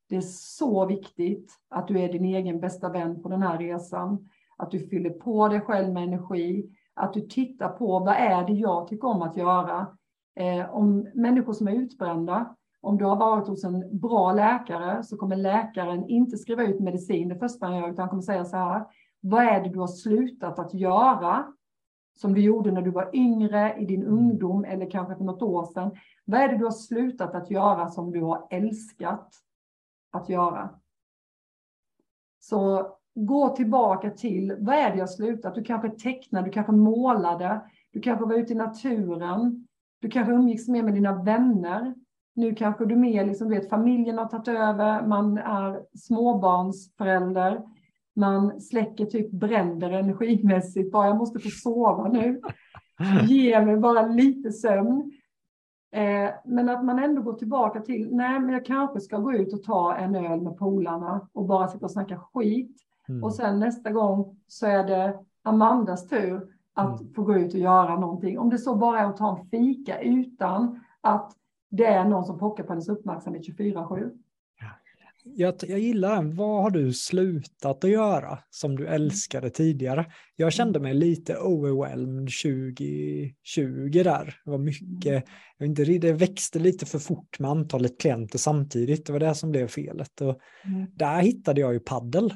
det är så viktigt att du är din egen bästa vän på den här resan. Att du fyller på dig själv med energi. Att du tittar på vad är det jag tycker om att göra. Eh, om människor som är utbrända, om du har varit hos en bra läkare så kommer läkaren inte skriva ut medicin det första han gör, utan han kommer säga så här. Vad är det du har slutat att göra som du gjorde när du var yngre, i din mm. ungdom eller kanske för något år sedan? Vad är det du har slutat att göra som du har älskat att göra? Så gå tillbaka till vad är det jag slutat? Du kanske tecknade, du kanske målade, du kanske var ute i naturen, du kanske umgicks mer med dina vänner. Nu kanske du mer, liksom, vet, familjen har tagit över, man är småbarnsförälder man släcker typ bränder energimässigt. Bara jag måste få sova nu. Ge mig bara lite sömn. Eh, men att man ändå går tillbaka till, nej men jag kanske ska gå ut och ta en öl med polarna och bara sitta och snacka skit. Mm. Och sen nästa gång så är det Amandas tur att mm. få gå ut och göra någonting. Om det så bara är att ta en fika utan att det är någon som pockar på hennes uppmärksamhet 24-7 jag, jag gillar den. Vad har du slutat att göra som du älskade tidigare? Jag kände mig lite overwhelmed 2020 där. Det var mycket, jag inte, det växte lite för fort med antalet klienter samtidigt. Det var det som blev felet. Och mm. Där hittade jag ju paddel.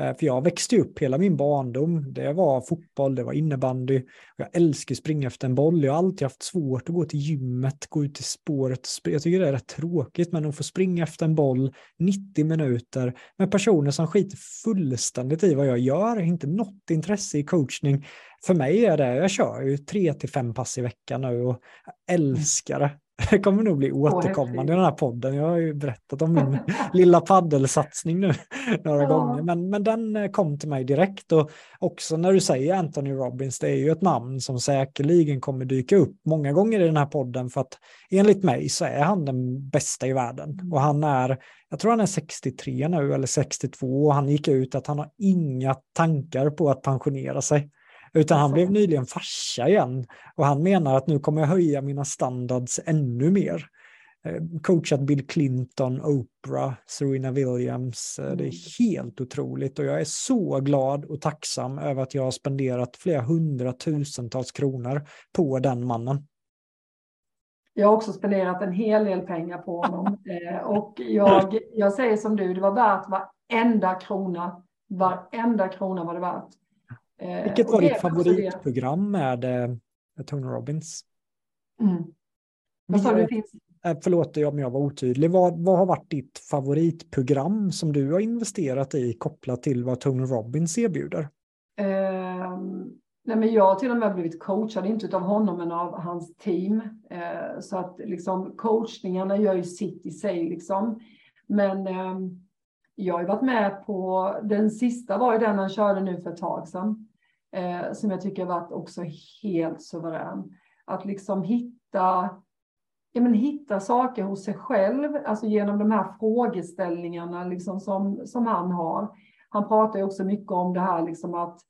Eh, för jag växte upp hela min barndom. Det var fotboll, det var innebandy. Jag älskar springa efter en boll. Jag har alltid haft svårt att gå till gymmet, gå ut i spåret. Jag tycker det är rätt tråkigt, men att få springa efter en boll 90 minuter med personer som skiter fullständigt i vad jag gör, inte något intresse i coachning. För mig är det, jag kör ju tre till fem pass i veckan nu och jag älskar det. Det kommer nog bli återkommande i den här podden. Jag har ju berättat om min lilla paddelsatsning nu några ja. gånger. Men, men den eh, kom till mig direkt. Och också när du säger Anthony Robbins, det är ju ett namn som säkerligen kommer dyka upp många gånger i den här podden. För att enligt mig så är han den bästa i världen. Mm. Och han är, jag tror han är 63 nu eller 62 och han gick ut att han har inga tankar på att pensionera sig. Utan han blev nyligen farsa igen och han menar att nu kommer jag höja mina standards ännu mer. eh, coachat Bill Clinton, Oprah, Serena Williams. Eh, det är mm. helt otroligt och jag är så glad och tacksam över att jag har spenderat flera hundratusentals kronor på den mannen. Jag har också spenderat en hel del pengar på honom och jag, jag säger som du, det var värt varenda krona. Varenda krona var det värt. Vilket var ditt favoritprogram med Tony Robbins? Mm. Vad sa du? Finns? Eh, förlåt om jag var otydlig. Vad, vad har varit ditt favoritprogram som du har investerat i kopplat till vad Tony Robbins erbjuder? Uh, nej men jag har till och med blivit coachad, inte av honom men av hans team. Uh, så att liksom coachningarna gör ju sitt i sig liksom. Men uh, jag har varit med på, den sista var ju den han körde nu för ett tag sedan. Eh, som jag tycker har varit också helt suverän. Att liksom hitta ja, men hitta saker hos sig själv, alltså genom de här frågeställningarna liksom som, som han har. Han pratar ju också mycket om det här liksom att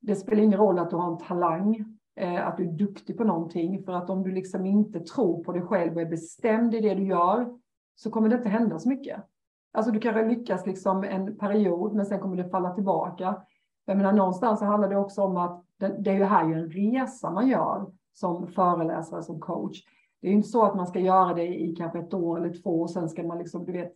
det spelar ingen roll att du har en talang, eh, att du är duktig på någonting, för att om du liksom inte tror på dig själv och är bestämd i det du gör, så kommer det inte hända så mycket. Alltså du kanske lyckas liksom en period, men sen kommer det falla tillbaka. Jag menar, någonstans så handlar det också om att det, är ju här ju en resa man gör som föreläsare, som coach. Det är ju inte så att man ska göra det i kanske ett år eller två och sen ska man liksom, du vet,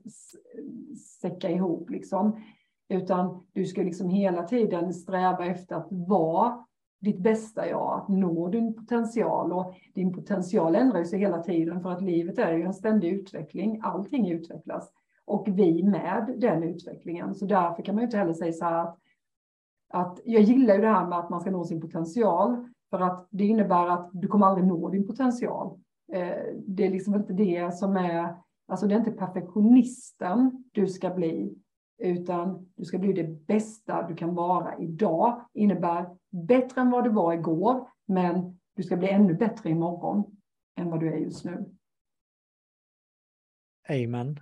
säcka ihop liksom. Utan du ska liksom hela tiden sträva efter att vara ditt bästa jag, att nå din potential. Och din potential ändrar sig hela tiden för att livet är ju en ständig utveckling. Allting utvecklas. Och vi med den utvecklingen. Så därför kan man ju inte heller säga så här att, att jag gillar ju det här med att man ska nå sin potential. För att det innebär att du kommer aldrig nå din potential. Eh, det är liksom inte det som är, alltså det är inte perfektionisten du ska bli, utan du ska bli det bästa du kan vara idag. Innebär bättre än vad du var igår, men du ska bli ännu bättre imorgon än vad du är just nu. Amen.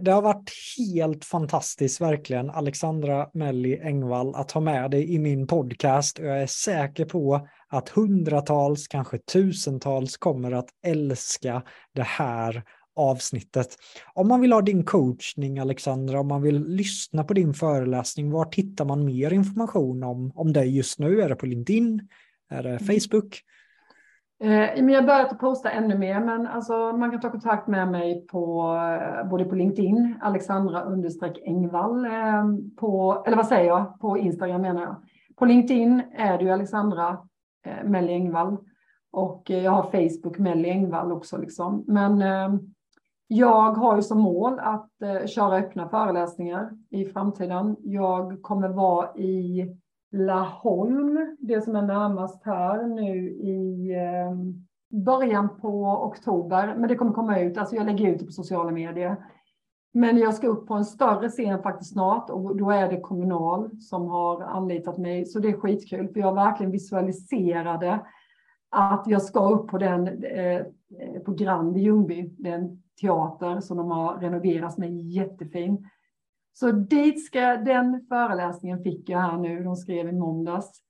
Det har varit helt fantastiskt verkligen, Alexandra Melli Engvall, att ha med dig i min podcast. Jag är säker på att hundratals, kanske tusentals kommer att älska det här avsnittet. Om man vill ha din coachning, Alexandra, om man vill lyssna på din föreläsning, var hittar man mer information om, om dig just nu? Är det på LinkedIn? Är det mm. Facebook? Eh, jag har börjat att posta ännu mer, men alltså, man kan ta kontakt med mig på eh, både på LinkedIn, Alexandra understreck Engvall, eh, på, eller vad säger jag, på Instagram menar jag. På LinkedIn är det ju Alexandra eh, Melly Engvall och eh, jag har Facebook Melly Engvall också liksom. Men eh, jag har ju som mål att eh, köra öppna föreläsningar i framtiden. Jag kommer vara i Laholm, det som är närmast här nu i eh, början på oktober. Men det kommer komma ut, alltså jag lägger ut det på sociala medier. Men jag ska upp på en större scen faktiskt snart och då är det Kommunal som har anlitat mig. Så det är skitkul för jag verkligen visualiserade att jag ska upp på den eh, eh på Grand i Ljungby, den teater som de har renoverat som är jättefin. Så dit ska, den föreläsningen fick jag här nu, de skrev i måndags.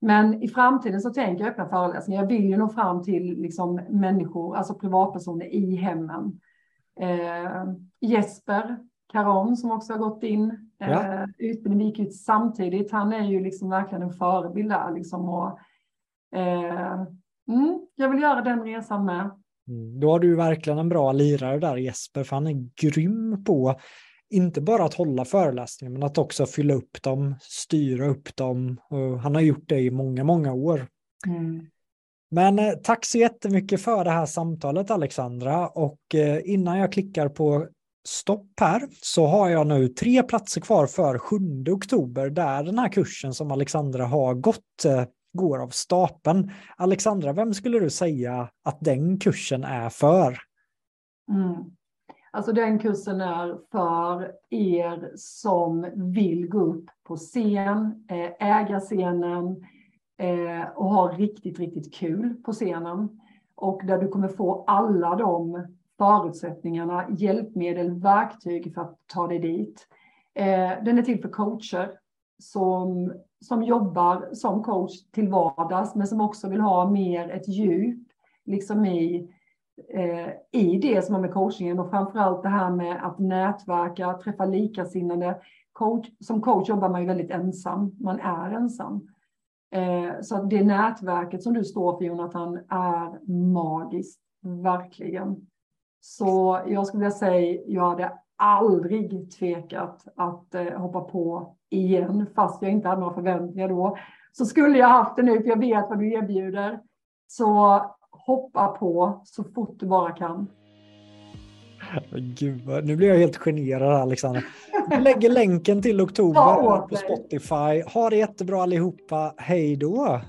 Men i framtiden så tänker jag öppna föreläsningar. Jag vill ju nå fram till liksom människor, alltså privatpersoner i hemmen. Eh, Jesper Caron som också har gått in. Ja. Eh, utbildningen gick ut samtidigt. Han är ju liksom verkligen en förebild där. Liksom, och, eh, mm, jag vill göra den resan med. Mm, då har du verkligen en bra lirare där Jesper, för han är grym på inte bara att hålla föreläsningar, men att också fylla upp dem, styra upp dem. Och han har gjort det i många, många år. Mm. Men eh, tack så jättemycket för det här samtalet Alexandra och eh, innan jag klickar på stopp här så har jag nu tre platser kvar för 7 oktober där den här kursen som Alexandra har gått eh, går av stapeln. Alexandra, vem skulle du säga att den kursen är för? Mm. Alltså den kursen är för er som vill gå upp på scen, eh, äga scenen, eh, och ha riktigt, riktigt kul på scenen. Och där du kommer få alla de förutsättningarna, hjälpmedel, verktyg för att ta dig dit. Eh, den är till för coacher som, som jobbar som coach till vardags, men som också vill ha mer ett djup liksom i eh, i det som har med coachingen och framförallt det här med att nätverka, träffa likasinnade. Coach, som coach jobbar man ju väldigt ensam, man är ensam. Eh, så att det nätverket som du står för Jonathan är magiskt, verkligen. Så jag skulle vilja säga, jag hade aldrig tvekat att eh, hoppa på igen, fast jag inte hade några förväntningar då. Så skulle jag haft det nu, för jag vet vad du erbjuder. Så hoppa på så fort du bara kan. Gud, nu blir jag helt generad Alexander. Jag lägger länken till oktober på Spotify. Ha det jättebra allihopa. Hej då!